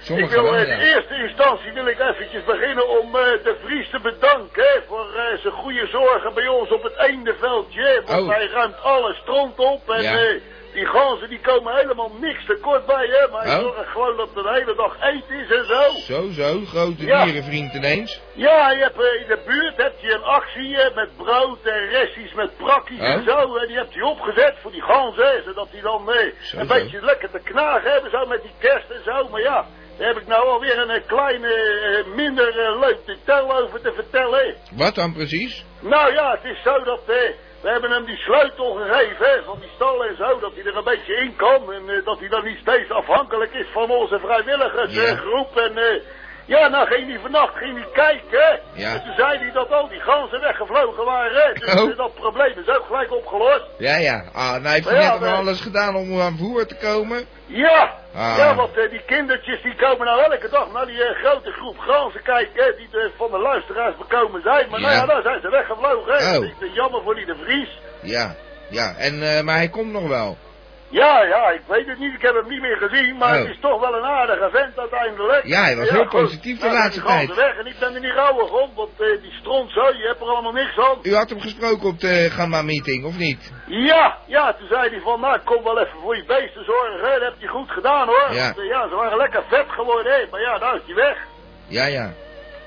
Sommige ik wil ja. in eerste instantie wil ik eventjes beginnen om de Vries te bedanken hè, voor zijn goede zorgen bij ons op het eendeveldje. hè, Want Oh. hij ruimt alle stront op en Ja. Eh, die ganzen die komen helemaal niks tekort bij hè. Maar Oh. zorgt gewoon dat er de hele dag eten is en zo. Zo, zo, grote Ja. dierenvriend ineens. Ja, je hebt, eh, in de buurt heb je een actie eh, met brood en restjes met prakkies en Oh. zo. En die hebt hij opgezet voor die ganzen, zodat die dan eh, Zo, een zo. beetje lekker te knagen hebben, zo met die kerst en zo. Maar ja, daar heb ik nou alweer een eh, kleine, eh, minder eh, leuk detail over te vertellen. Wat dan precies? Nou ja, het is zo dat, eh, we hebben hem die sleutel gegeven van die stal en zo, dat hij er een beetje in kan. En eh, dat hij dan niet steeds afhankelijk is van onze vrijwilligersgroep. en eh, ja, nou ging hij vannacht ging hij kijken. Ja. En toen zei hij dat al die ganzen weggevlogen waren. Dus Oh. eh, dat probleem is ook gelijk opgelost. Ja, ja. Ah, nou heeft hij ja, net maar- alles gedaan om aan voer te komen. Ja, Ah. ja, want eh, die kindertjes die komen nou elke dag naar die eh, grote groep ganzen kijken, die eh, van de luisteraars bekomen zijn. Maar nou Ja. daar zijn ze weggevlogen. Oh. Is eh, jammer voor die de Vries. Ja, ja. En, eh, maar hij komt nog wel. Ja, ja, ik weet het niet, ik heb hem niet meer gezien, maar Oh. het is toch wel een aardige vent uiteindelijk. Ja, hij was heel positief de Nou, laatste tijd. weg en ik ben er niet rouwig om, want eh, die stront zo, je hebt er allemaal niks aan. U had hem gesproken op de Gamma-meeting, of niet? Ja, ja, toen zei hij van, nou, kom wel even voor je beesten zorgen, hè. dat heb je goed gedaan hoor. Ja. Want, eh, ja, ze waren lekker vet geworden, hè, maar ja, nou is hij weg. Ja, ja.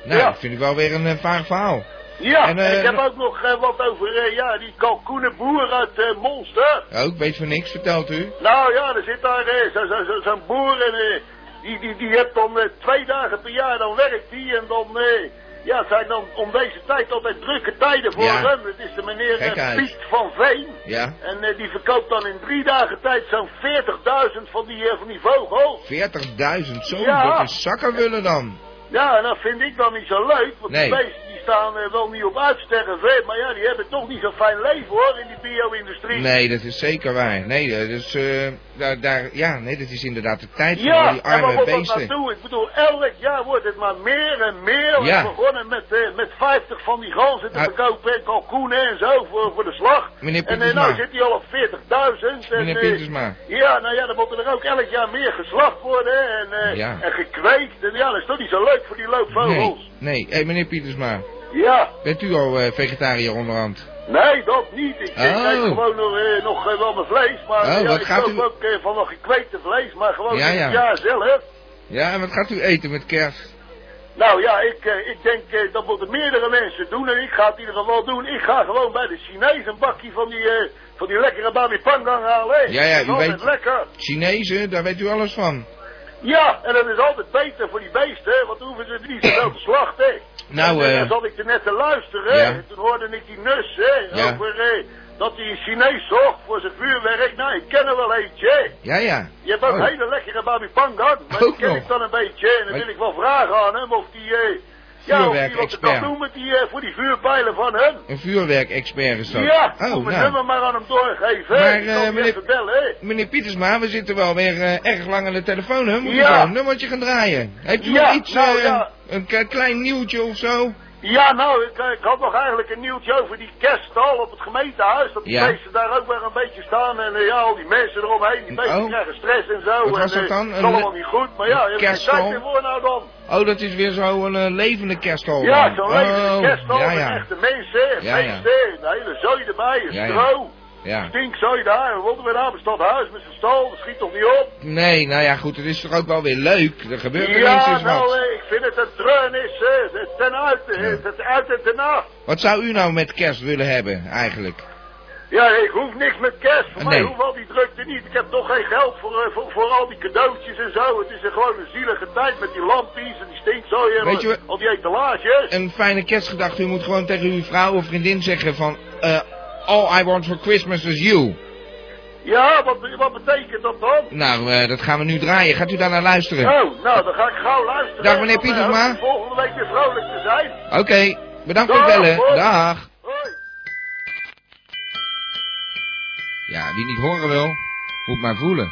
Nou, Ja. dat vind ik wel weer een eh, vaag verhaal. Ja, En, eh, ik heb ook nog eh, wat over, eh, ja, die kalkoenenboer uit Monster. Ik weet van niks, vertelt u. Nou ja, er zit daar zo'n zo, zo, boer en die, die, die heeft dan twee dagen per jaar, dan werkt die en dan, ja, het zijn dan om deze tijd altijd drukke tijden voor Ja. hem. Het is de meneer. Piet van Veen. Ja. En die verkoopt dan in drie dagen tijd zo'n 40.000 van die, van die vogels. 40.000, zo, Ja. dat is zakkenwullen dan. Ja, en dat vind ik dan niet zo leuk, want Nee. die beesten die staan eh, wel niet op uitsterven, maar ja, die hebben toch niet zo'n fijn leven hoor, in die bio-industrie. Nee, dat is zeker waar. Nee, eh, dus, eh, daar, daar, ja, nee, dat is inderdaad de tijd voor Ja, die en waar arme dat beesten. naartoe? Ik bedoel, elk jaar wordt het maar meer en meer. Ja. We begonnen met, eh, met 50 van die ganzen te Ah. verkopen en kalkoenen en zo voor, voor de slag. Meneer en eh, nou zit hij al op 40.000. en, Meneer Pietersma. Ja, nou ja, dan moeten er ook elk jaar meer geslacht worden en, Ja. en gekweekt. En ja, dat is toch niet zo leuk voor die loopvogels. Nee, nee. Hé, meneer Pietersma. Ja, Bent u al eh, vegetariër onderhand? nee, dat niet. Ik Oh. eet gewoon nog, eh, nog eh, wel mijn vlees, maar Oh, ja, wat ik koop u- ook van nog gekweekte vlees, maar gewoon Ja, jaar zelf. Ja, en wat gaat u eten met kerst? Nou ja, ik, ik denk dat moeten meerdere mensen doen en ik ga het in ieder geval doen. Ik ga gewoon bij de Chinees een bakje van die, van die lekkere babi pangang halen. Ja, ja, u weet- lekker. Chinezen, daar weet u alles van. Ja, en dat is altijd beter voor die beesten, hè, want dan hoeven ze niet zoveel te slachten. Nou, en, eh, dan zat ik er net te luisteren, hè, ja. en toen hoorde ik die nus, hè, Ja. over eh, dat hij een Chinees zocht voor zijn vuurwerk. Nou, ik ken er wel eentje. Ja, ja. Je hebt ook Oh. hele lekkere babi pangang, maar Ook die ken nog. ik dan een beetje. En dan wil ik wel vragen aan hem of die, eh, ja, Vuurwerkexpert. doen met die, eh, voor die vuurpijlen van hem. Een vuurwerkexpert is dat. Ja, oh, moet nou. nummer maar aan hem doorgeven. Maar, die meneer- bellen, hè. Meneer Pietersma, we zitten wel weer eh, erg lang aan de telefoon, hè? Moet Ja. zo een nummertje gaan draaien? Heeft u Ja, nog iets, nou, ja. een klein nieuwtje of zo? Ja, nou, ik, eh, ik had nog eigenlijk een nieuwtje over die kerststal op het gemeentehuis. Dat die Ja. beesten daar ook weer een beetje staan. En eh, ja, al die mensen eromheen, die beesten Oh. krijgen stress en zo. Wat was en, dat eh, dan? Het is Een allemaal niet goed. Maar ja, je hebt er voor nou dan. Oh, dat is weer zo'n eh, levende kerststal. Ja, zo'n levende oh, kerststal ja, met echte mensen, Ja, ja. feesten, een hele zooi erbij, een Ja, ja. stro. Ja. Stinkzooi daar, we wilden weer naar het stadhuis met zijn stal, dat schiet toch niet op? Nee, nou ja, goed, het is toch ook wel weer leuk. Er gebeurt er Ja, eens nou, wat. eh, ik vind het een treurnis, eh, ten uit, het uit en ten af. Wat zou u nou met kerst willen hebben, eigenlijk? Ja, ik hoef niks met kerst. Voor Nee. mij hoeft al die drukte niet. Ik heb toch geen geld voor, eh, voor, voor al die cadeautjes en zo. Het is een gewoon een zielige tijd met die lampjes en die stinkzooi en Weet je al die etalages. Een fijne kerstgedachte, u moet gewoon tegen uw vrouw of vriendin zeggen van... eh all I want for Christmas is you. Ja, wat, wat betekent dat dan? Nou, eh, dat gaan we nu draaien. Gaat u daar naar luisteren? Oh, nou, dan ga ik gauw luisteren. Dag, meneer Om, eh, Pietersma. Volgende week weer vrolijk te zijn. Oké, bedankt voor het Dag, bellen. hoi. Dag. Ja, wie niet horen wil, moet maar voelen.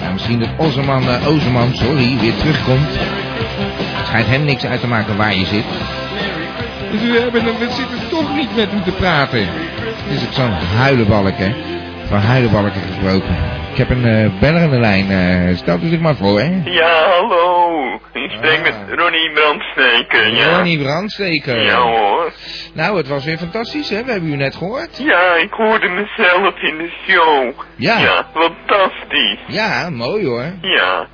Ja, misschien dat Ozeman, eh Ozeman, sorry, weer terugkomt. Het schijnt hem niks uit te maken waar je zit. Dus we, hebben, we zitten toch niet met hem te praten. Het is ook zo'n huilenbalk, hè. Van huilenbalken gesproken. Ik heb een eh beller aan de lijn. eh stelt u zich maar voor, hè. Ja, hallo. Ik spreek met Ronnie Brandsteken, ja. Ronnie Brandsteker. Ja hoor. Nou, het was weer fantastisch, hè. We hebben u net gehoord. Ja, ik hoorde mezelf in de show. Ja. Ja, fantastisch. Ja, mooi hoor. Ja.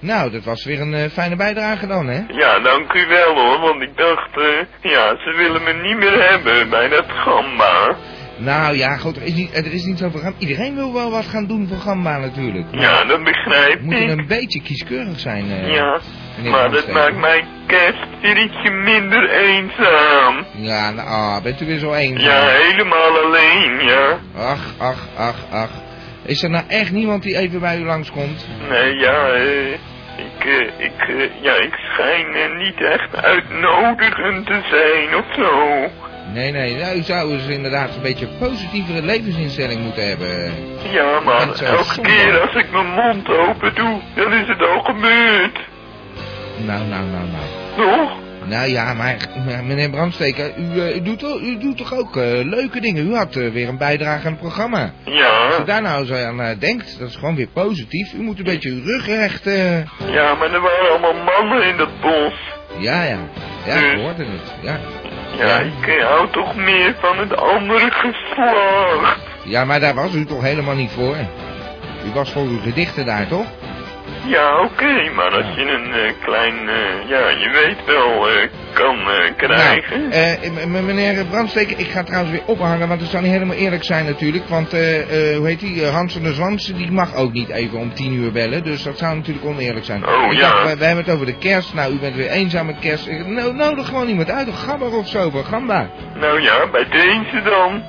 Nou, dat was weer een eh, fijne bijdrage dan, hè? Ja, dank u wel hoor, want ik dacht, eh, ja, ze willen me niet meer hebben bij dat gamba. Nou ja, goed, er is niet, er is niet zoveel gaan. Iedereen wil wel wat gaan doen voor Gamba natuurlijk. Ja, dat begrijp moeten ik. een beetje kieskeurig zijn. eh, Ja, maar dat maakt mijn kerst weer ietsje minder eenzaam. Ja, nou, ah, bent u weer zo eenzaam? Ja, helemaal alleen, ja. Ach, ach, ach, ach. Is er nou echt niemand die even bij u langskomt? Nee, ja, eh, ik, eh, ik, eh, ja, ik schijn niet echt uitnodigend te zijn of zo. Nee, nee, nou, u zou eens inderdaad een beetje positievere levensinstelling moeten hebben. Ja, maar elke keer als ik mijn mond open doe, dan is het al gebeurd. Nou, nou, nou, nou. Toch? Nou ja, maar maar meneer Brandsteker, u, eh, u, doet, toch- u doet toch ook eh, leuke dingen? U had eh, weer een bijdrage aan het programma. Ja. Als u daar nou zo aan denkt, dat is gewoon weer positief. U moet een beetje uw rug recht... Ja, maar er waren allemaal mannen in dat bos. Ja, ja. Ja, ik Dus- hoorde het. Ja. Ja, ik hou toch meer van het andere geslacht. ja, maar daar was u toch helemaal niet voor? U was voor uw gedichten daar, toch? Ja, oké, maar als je een eh, klein, eh, ja, je weet wel, eh, kan krijgen. Nou, eh, meneer Brandsteker, ik ga trouwens weer ophangen, want het zou niet helemaal eerlijk zijn natuurlijk. Want, hoe heet die, Hans van der Zwansen, die mag ook niet even om tien uur bellen. Dus dat zou natuurlijk oneerlijk zijn. Oh, ik ja. dacht, wij, wij hebben het over de kerst. Nou, u bent weer eenzaam met kerst. Nou, nodig gewoon iemand uit, een gabber of zo, voor gamba. Nou ja, bij deze dan.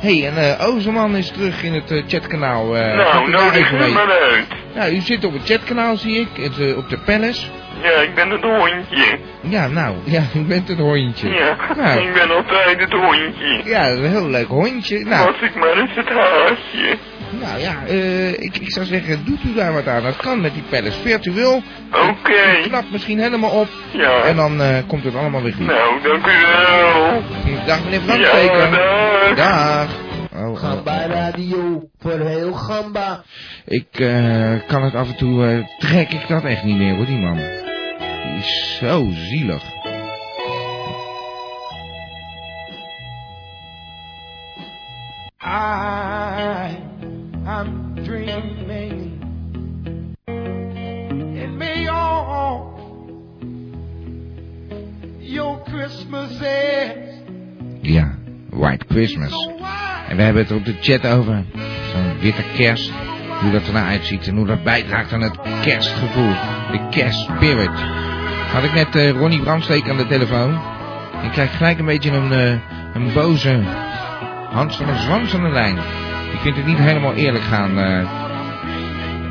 Hé, hey, en eh Ozeman is terug in het eh, chatkanaal. gaat nou, nodig me maar uit. Nou, u zit op het chatkanaal, zie ik, het, op de palace. Ja, ik ben het hondje. Ja, nou, ja, u bent een hondje. Ja, Nou. ik ben altijd het hondje. Ja, een heel leuk hondje. Nou, Was ik maar eens het haasje. nou ja, eh, ik, ik zou zeggen, doet u daar wat aan. Dat kan met die palace virtueel. Oké. Knapt misschien helemaal op. Ja. En dan komt het allemaal weer goed. Nou, dank u wel. Dag meneer Brandsteker. Ja, dag. Dag. Oh. Gamba Radio voor heel Gamba. Ik eh, kan het af en toe, trek ik dat echt niet meer hoor, die man. Die is zo zielig. I, I'm dreaming. May all your Christmases Ja, White Christmas. En we hebben het er op de chat over. Zo'n witte kerst. Hoe dat er nou uitziet en hoe dat bijdraagt aan het kerstgevoel. De kerstspirit. Had ik net eh, Ronnie Brandsteek aan de telefoon. Ik krijg gelijk een beetje een, eh, een boze Hans van der Zwans aan de lijn. Ik vind het niet helemaal eerlijk gaan. eh.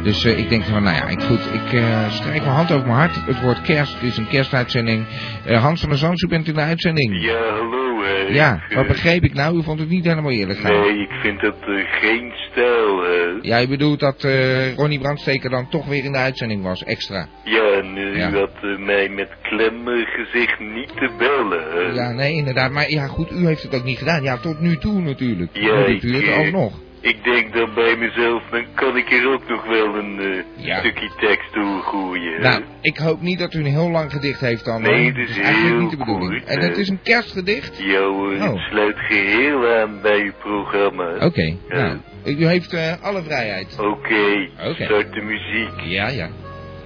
Dus ik denk van, nou ja, ik, goed, ik strijk mijn hand over mijn hart. Het woord kerst, het is een kerstuitzending. Hans van der Zwans, u bent in de uitzending. Ja. Eh, Ja, wat eh, begreep ik nou? U vond het niet helemaal eerlijk gaan. Nee, ik vind dat eh, geen stijl. u bedoelt dat Ronnie Brandsteker dan toch weer in de uitzending was, extra. Ja, en Ja. u had mij met klem gezegd niet te bellen. Ja, nee, inderdaad. Maar ja, goed, u heeft het ook niet gedaan. Ja, tot nu toe natuurlijk. Ja, doet u het eh, alsnog. Ik denk dan bij mezelf, dan kan ik er ook nog wel een eh, stukje tekst doorgooien. Nou, ik hoop niet dat u een heel lang gedicht heeft dan. Nee, dat is eigenlijk heel niet de bedoeling. goed, en het is een kerstgedicht? Ja hoor, Oh. het sluit geheel aan bij uw programma. Oké, nou, u heeft eh, alle vrijheid. Oké, start de muziek. Ja, ja.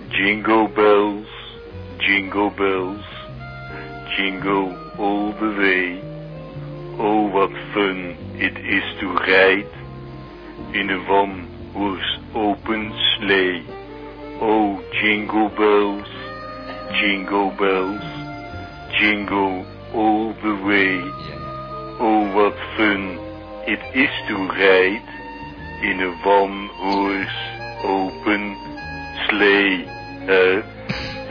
Jingle bells, jingle bells, jingle all the way. Oh, what fun it is to ride in a one-horse open sleigh. Oh, jingle bells, jingle bells, jingle all the way. Oh, what fun it is to ride in een one horse open slee.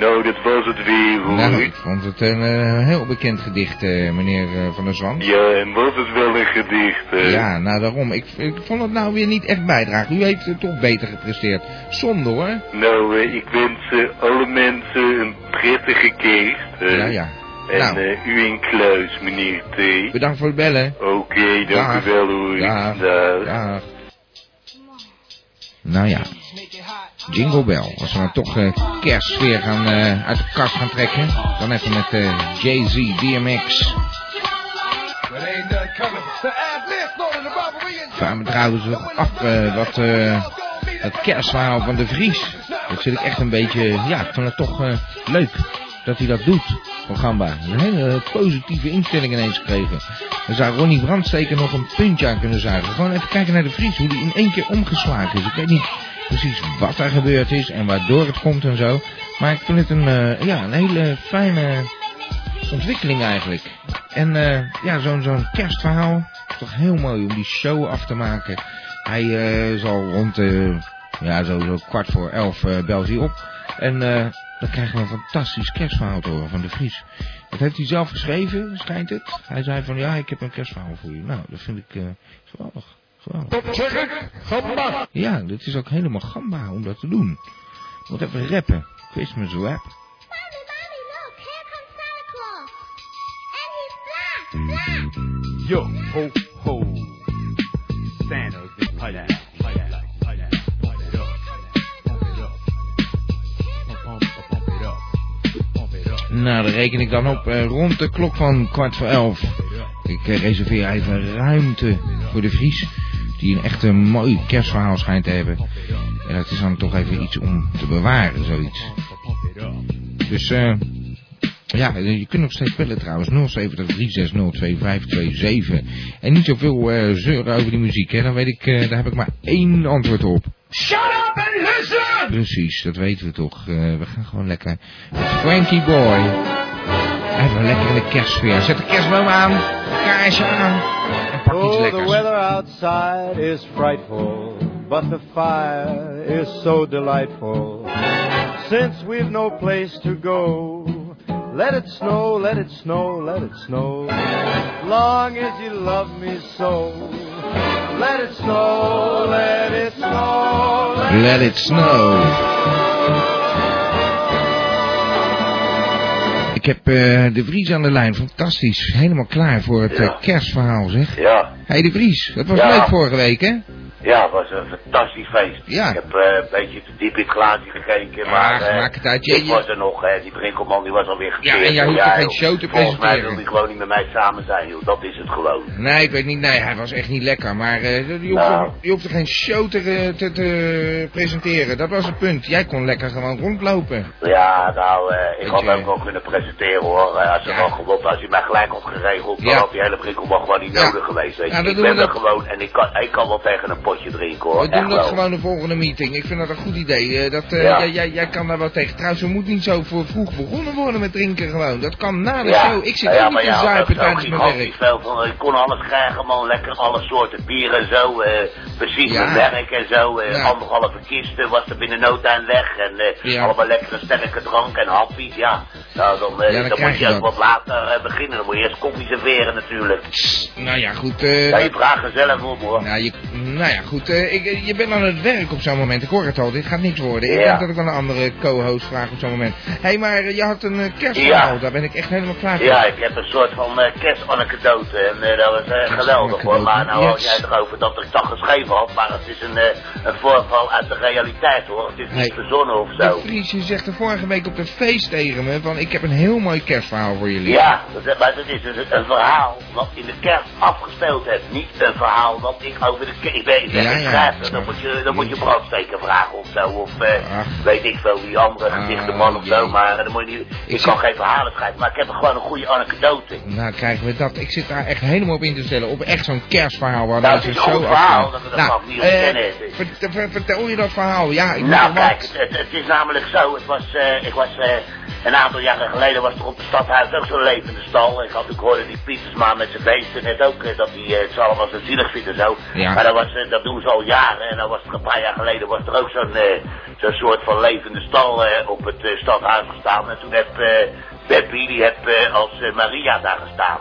Nou, dat was het weer hoor. Nou, ik vond het een eh, heel bekend gedicht, eh, meneer eh, Van der Zwans. Ja, en was het wel een gedicht, hè? Ja, nou daarom. Ik, ik vond het nou weer niet echt bijdragen. U heeft het toch beter gepresteerd. Zonde hoor. Nou, ik wens alle mensen een prettige kerst. Ja, ja. En Nou. u in kluis, meneer T. Bedankt voor het bellen. Oké, dank Dag. u wel hoor. Dag. Dag. Dag. Nou ja. Jingle Bell. Als we nou toch eh kerstsfeer gaan, eh, uit de kast gaan trekken. Dan even met eh, Jay-Z, DMX. Me trouwens nog af wat het kerstverhaal van de Vries. Dat zit ik echt een beetje, ja, ik vond het toch leuk dat hij dat doet van Gamba. Een hele positieve instelling ineens gekregen. Dan zou Ronnie Brandsteker nog een puntje aan kunnen zuigen. Gewoon even kijken naar de Vries, hoe die in één keer omgeslagen is. Ik weet niet precies wat er gebeurd is en waardoor het komt en zo. Maar ik vind het een, eh, ja, een hele fijne ontwikkeling eigenlijk. En eh, ja, zo'n zo'n kerstverhaal. Toch heel mooi om die show af te maken. Hij eh, zal rond ja, zo, zo kwart voor elf belt hij op. En dan krijgen we een fantastisch kerstverhaal te horen van de Vries. Dat heeft hij zelf geschreven, schijnt het. Hij zei van ja, ik heb een kerstverhaal voor je. Nou, dat vind ik Gamba. Ja, dit is ook helemaal gamba om dat te doen. Moet even rappen. Christmas rap. Yo, ho, ho. Santa's big pipe. Nou, daar reken ik dan op eh, rond de klok van kwart voor elf. Ik eh, reserveer even ruimte voor de Vries. Die een echt een mooi kerstverhaal schijnt te hebben. En dat is dan toch even iets om te bewaren, zoiets. Dus eh ja, je kunt nog steeds bellen trouwens. 070 360 En niet zoveel eh zeuren over die muziek, hè. Dan weet ik, eh, daar heb ik maar één antwoord op. Shut up and listen! Precies, dat weten we toch. Eh, we gaan gewoon lekker met Frankie Boy. Even lekker in de kerstsfeer. Zet de kerstboom aan, kaarsje aan en pak iets Oh, the weather outside is frightful, but the fire is so delightful. Since we've no place to go, let it snow, let it snow, let it snow. Long as you love me so, let it snow, let it snow, Let it snow. Ik heb eh, de Vries aan de lijn. Fantastisch. Helemaal klaar voor het eh, kerstverhaal, zeg. Ja. Hey, de Vries. Dat was Ja. leuk vorige week, hè? Ja, het was een fantastisch feest. Ja. Ik heb eh, een beetje te diep in het glaasje gekeken, maar eh, maak het uit. Je- ik je- was er nog, hè. die Brinkelman die was alweer Ja, gekeerd. en jij hoeft Ja, geen show te Volgens mij presenteren? wil hij gewoon niet met mij samen zijn, joh. Dat is het gewoon. Nee, ik weet niet. Nee, hij was echt niet lekker. Maar eh, je, hoeft Nou. je geen show te, te, te presenteren. Dat was het punt. Jij kon lekker gewoon rondlopen. Ja, nou, ik had je- hem ook wel kunnen presenteren, hoor. Als, gewoon, als hij mij gelijk had geregeld, dan Ja. had die hele Brinkelman gewoon niet Ja. nodig geweest, weet je. Ja, dan ik ben er gewoon, en ik kan, ik kan wel tegen een potje drinken, hoor. We doen dat wel. gewoon de volgende meeting. Ik vind dat een goed idee. Eh, dat, eh, Ja. jij, jij, jij kan daar wel tegen. Trouwens, we moeten niet zo voor vroeg begonnen worden met drinken gewoon. Dat kan na de Ja, show. Ik zit ja, ook niet te ja, zuipen tijdens mijn werk. veel van. Ik kon alles krijgen, man. Lekker alle soorten bier en zo. eh, precies mijn werk en zo. eh, Ja. Anderhalve kisten was er binnen no time weg. En eh, allemaal lekkere sterke drank en happies. Ja, nou, dan, eh, moet je ook wat later eh, beginnen. Dan moet je eerst koffie serveren natuurlijk. Nou ja, goed. eh, ja, je vraagt er zelf om hoor. nou, je, nou ja, goed. eh, ik, eh, je bent aan het werk op zo'n moment. Ik hoor het al. Dit gaat niks worden. Ik Ja. denk dat ik wel een andere co-host vraag op zo'n moment. Hé, hey, maar eh, je had een kerstverhaal. Ja. Daar ben ik echt helemaal klaar voor. Ja, ik heb een soort van kerstanekdote en dat was geweldig hoor. Maar nou had jij erover dat ik dat geschreven had, maar het is een, een voorval uit de realiteit hoor. Het is niet verzonnen of De zo. Vries, je zegt er vorige week op de feest tegen me van ik heb een heel mooi kerstverhaal voor jullie. Ja, maar dat is dus een verhaal wat in de kerk afgespeeld heeft. Niet een verhaal wat ik over de. Ik ben Ja, ja. dan moet je, dan moet je brandsteken vragen of zo. Of eh, weet ik veel, wie andere gedichte man of zo. Maar eh, dan moet je niet, ik, Ik kan geen verhalen schrijven, maar ik heb er gewoon een goede anekdote. Nou krijgen we dat. Ik zit daar echt helemaal op in te stellen. Op echt zo'n kerstverhaal waar Nou, mensen het is een zo verhaal, dat we dat Nou, nog niet eh, vert- ver- vertel je dat verhaal? Ja, ik Nou, kijk, het, het, het is namelijk zo. Het was, eh, ik was eh, een aantal jaren geleden was er op het stadhuis ook zo'n levende stal. Ik, had, ik hoorde die Pietersma met zijn beesten net ook, eh, dat hij eh, het allemaal zo zielig vindt en zo. Ja. Maar dat, was, eh, dat doen ze al jaren. En dan was er een paar jaar geleden was er ook zo'n zo'n soort van levende stal op het stadhuis gestaan. En toen heb Beppie, die heb als Maria daar gestaan.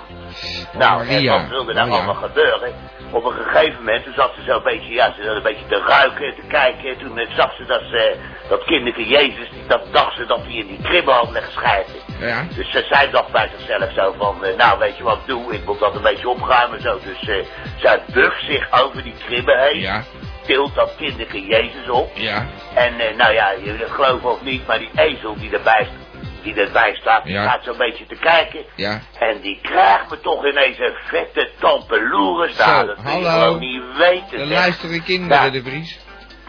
Nou, en wat wilde daar Maria. allemaal gebeuren? Op een gegeven moment, toen zat ze zo een beetje, ja, ze zat een beetje te ruiken, te kijken. Toen eh, zag ze dat, ze, dat kinderke Jezus, die, dat dacht ze dat hij in die kribbe had liggen schijten. Ja. Dus eh, zij dacht bij zichzelf zo van, eh, nou weet je wat doe, ik moet dat een beetje opruimen zo. Dus eh, zij bukt zich over die kribbe heen, Ja. tilt dat kinderke Jezus op. Ja. En eh, nou ja, je geloven of niet, maar die ezel die erbij, die erbij staat, die Ja. gaat zo'n beetje te kijken. Ja. En die krijgt me toch ineens een vette tampeloeren staan. Zo, dat wil gewoon niet weten. De luisteren kinderen, Ja. de Vries.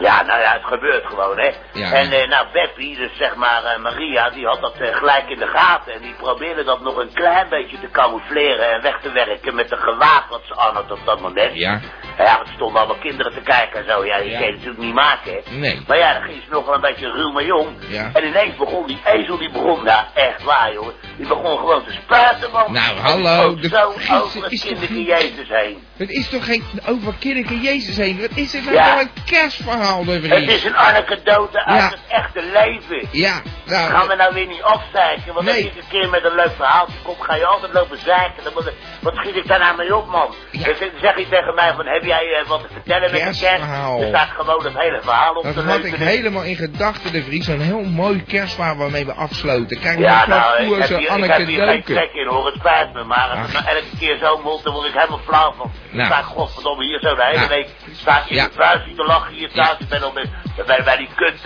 Ja, nou ja, het gebeurt gewoon, hè. Ja. En eh, nou, Beppie, dus zeg maar eh, Maria, die had dat eh, gelijk in de gaten. En die probeerde dat nog een klein beetje te camoufleren en weg te werken met de gewaad wat ze aan had op dat moment. Ja. Ja, want er stonden allemaal kinderen te kijken en zo. Ja, die Ja. je natuurlijk niet maken, hè. Nee. Maar ja, dan ging ze nog wel een beetje ruw maar jong. Ja. En ineens begon die ezel, die begon, nou echt waar, joh. Die begon gewoon te spuiten, man. Nou, hallo, de zo over het kinderke Jezus heen. Het is toch geen over kinderke Jezus heen? Wat is dit nou Ja. een kerstverhaal, de Het is een anekdote uit Ja. het echte leven. Ja, nou... Gaan we nou weer niet afzeiken? Want Nee. als je een keer met een leuk verhaaltje komt, ga je altijd lopen zeiken. Dan ik- wat schiet ik daar nou mee op, man? Dan zeg- je tegen mij van, heb jij eh, wat te vertellen met de kerst? Er staat gewoon het hele verhaal op Dat had ik helemaal in gedachten, de Vries. Een heel mooi kerstverhaal waarmee we afsloten. Kijk, Ja, nou, ik heb, hier, ik heb hier geen trek in hoor, het spijt me. Maar als nou elke keer zo moet, dan word ik helemaal flauw van. Nou. Ik sta godverdomme hier zo de hele Nou. week. Sta in Ja. de vuist te lachen hier thuis. Ik ben al bij, bij, bij die kut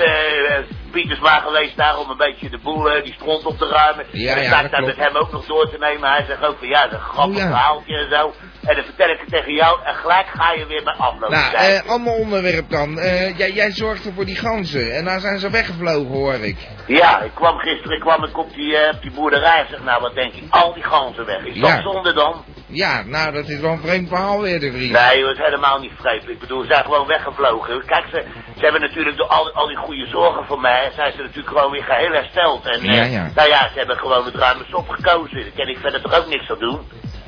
eh Pietersma geweest daar om een beetje de boel, eh, die stront op te ruimen. Ja, en dan sta dat ik daar met hem ook nog door te nemen. Hij zegt ook van ja, dat is een grappig Oh, verhaaltje en zo. En dan vertel ik het tegen jou en gelijk ga je weer bij afloop Nou, eh, ander onderwerp dan. Eh, jij, jij zorgde voor die ganzen. En daar zijn ze weggevlogen, hoor ik. Ja, ik kwam gisteren kwam ik op die, eh, op die boerderij. Ik zeg, nou wat denk je, al die ganzen weg. Is dat Ja. zonde dan? Ja, nou, dat is wel een vreemd verhaal weer, de Vries. Nee, het is helemaal niet vreemd. Ik bedoel, ze zijn gewoon weggevlogen. Kijk, ze, ze hebben natuurlijk door al, al die goede zorgen voor mij, zijn ze natuurlijk gewoon weer geheel hersteld. En Ja, eh, ja. nou ja, ze hebben gewoon het ruime sop gekozen. Daar kan ik verder toch ook niks aan doen.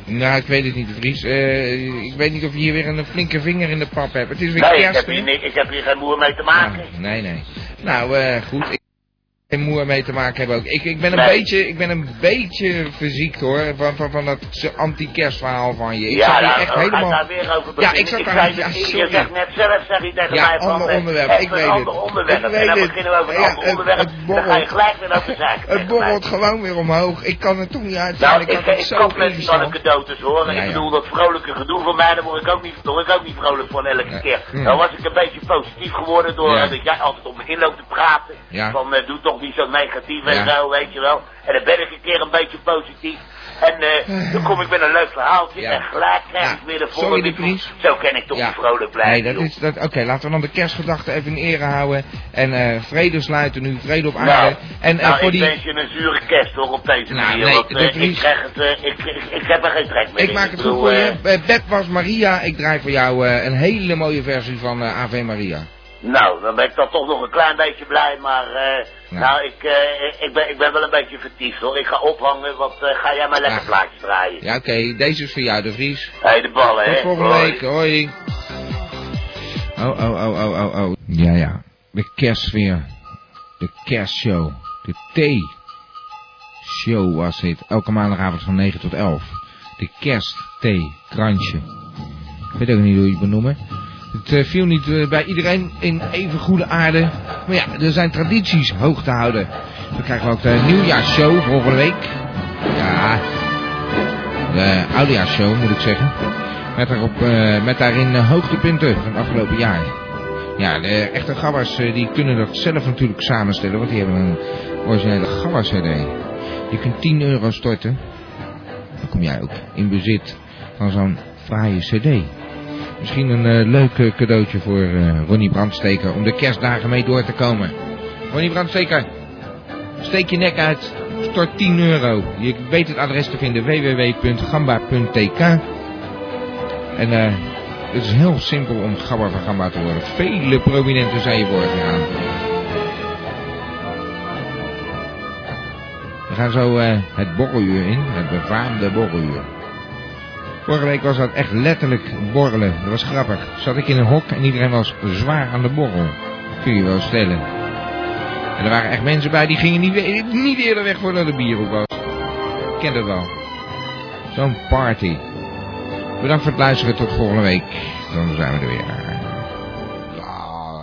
Nou, ik weet het niet, de Vries. Eh, ik weet niet of je hier weer een flinke vinger in de pap hebt. Het is weer Nee, ik kerst, heb, hè? hier, ik heb hier geen moer mee te maken. Nee, nee. Nou, eh, goed. Ik geen moer mee te maken hebben ook. Ik, ik, ben een Nee. beetje, ik ben een beetje verziekt hoor, van, van, van dat anti-kerstverhaal van je. Ik ja, zat hier nou, echt ik helemaal... daar weer over Ja, ik zat daar... zei, Ja, je sorry. zegt net zelf, zeg je tegen Ja, mij van... ander eh, onderwerp, ik weet een het. onderwerp. Ik weet en dan het. beginnen we over een Ja, ander onderwerp. het dan ga je gelijk weer over zeiken Het borrelt gewoon weer omhoog. Ik kan het toch niet Nou, uitstaan. ik ik, had ik, het zo kan met die ingesteld. anekdotes horen. Ja, ik bedoel, dat vrolijke gedoe van mij, daar word ik ook niet, word ik ook niet vrolijk van elke keer. Hm. Nou was ik een beetje positief geworden door dat jij altijd op me in loopt te praten. Van, eh, doe toch niet zo negatief en Ja. zo, weet je wel. En dan ben ik een keer een beetje positief. En eh, dan kom ik met een leuk verhaaltje Ja. en gelijk krijg ik weer de Sorry, volle de Vries. Zo kan ik toch Ja. vrolijk blijven. Nee, dat is dat. Oké, laten we dan de kerstgedachte even in ere houden. En eh, vrede sluiten nu, vrede op Nou, aarde. en eh, nou, voor ik die. wens je een zure kerst hoor op deze Nou, manier. nee, want de ik krijg het, ik, ik, ik heb er geen trek meer Ik in. maak het goed voor je. Beb was Maria. Ik draai voor jou een hele mooie versie van Ave Maria. Nou, dan ben ik dan toch nog een klein beetje blij, maar eh, Ja. nou, ik, eh, ik, ben, ik ben wel een beetje vertiefd hoor. Ik ga ophangen, want eh, ga jij maar lekker Ja. plaatjes draaien. Ja, oké. Deze is voor jou, de Vries. Hé, hey, de ballen, Tot hè. volgende Hoi. week. Hoi. Oh, oh, oh, oh, oh, oh. Ja, ja. De kerstsfeer. De kerstshow. De thee-show was dit. Elke maandagavond van 9 tot 11. De kerst-thee-krantje. Ik weet ook niet hoe je het benoemen. Het eh, viel niet eh, bij iedereen in even goede aarde. Maar ja, er zijn tradities hoog te houden. Dan krijgen we ook de nieuwjaarsshow volgende week. Ja, de oudejaarsshow moet ik zeggen. Met, daarop, eh, met daarin hoogtepunten van het afgelopen jaar. Ja, de echte gabbers die kunnen dat zelf natuurlijk samenstellen, want die hebben een originele gabbers CD. Je kunt 10 euro storten. Dan kom jij ook in bezit van zo'n fraaie CD. Misschien een eh, leuk eh, cadeautje voor eh, Ronnie Brandsteker om de kerstdagen mee door te komen. Ronnie Brandsteker, steek je nek uit, stort 10 euro. Je weet het adres te vinden www.gamba.tk. En het is heel simpel om Gabba van Gamba te worden. Vele prominenten zijn je voorgegaan. gaan zo het borreluur in, het befaamde borreluur. Vorige week was dat echt letterlijk borrelen. Dat was grappig. Zat ik in een hok en iedereen was zwaar aan de borrel. Kun je wel stellen. En er waren echt mensen bij die gingen niet, niet eerder weg voordat de bierhoek was. Ik ken dat wel. Zo'n party. Bedankt voor het luisteren. Tot volgende week. Dan zijn we er weer.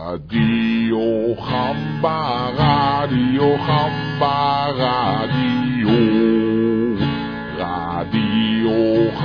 Radio Gamba, Radio Gamba, Radio.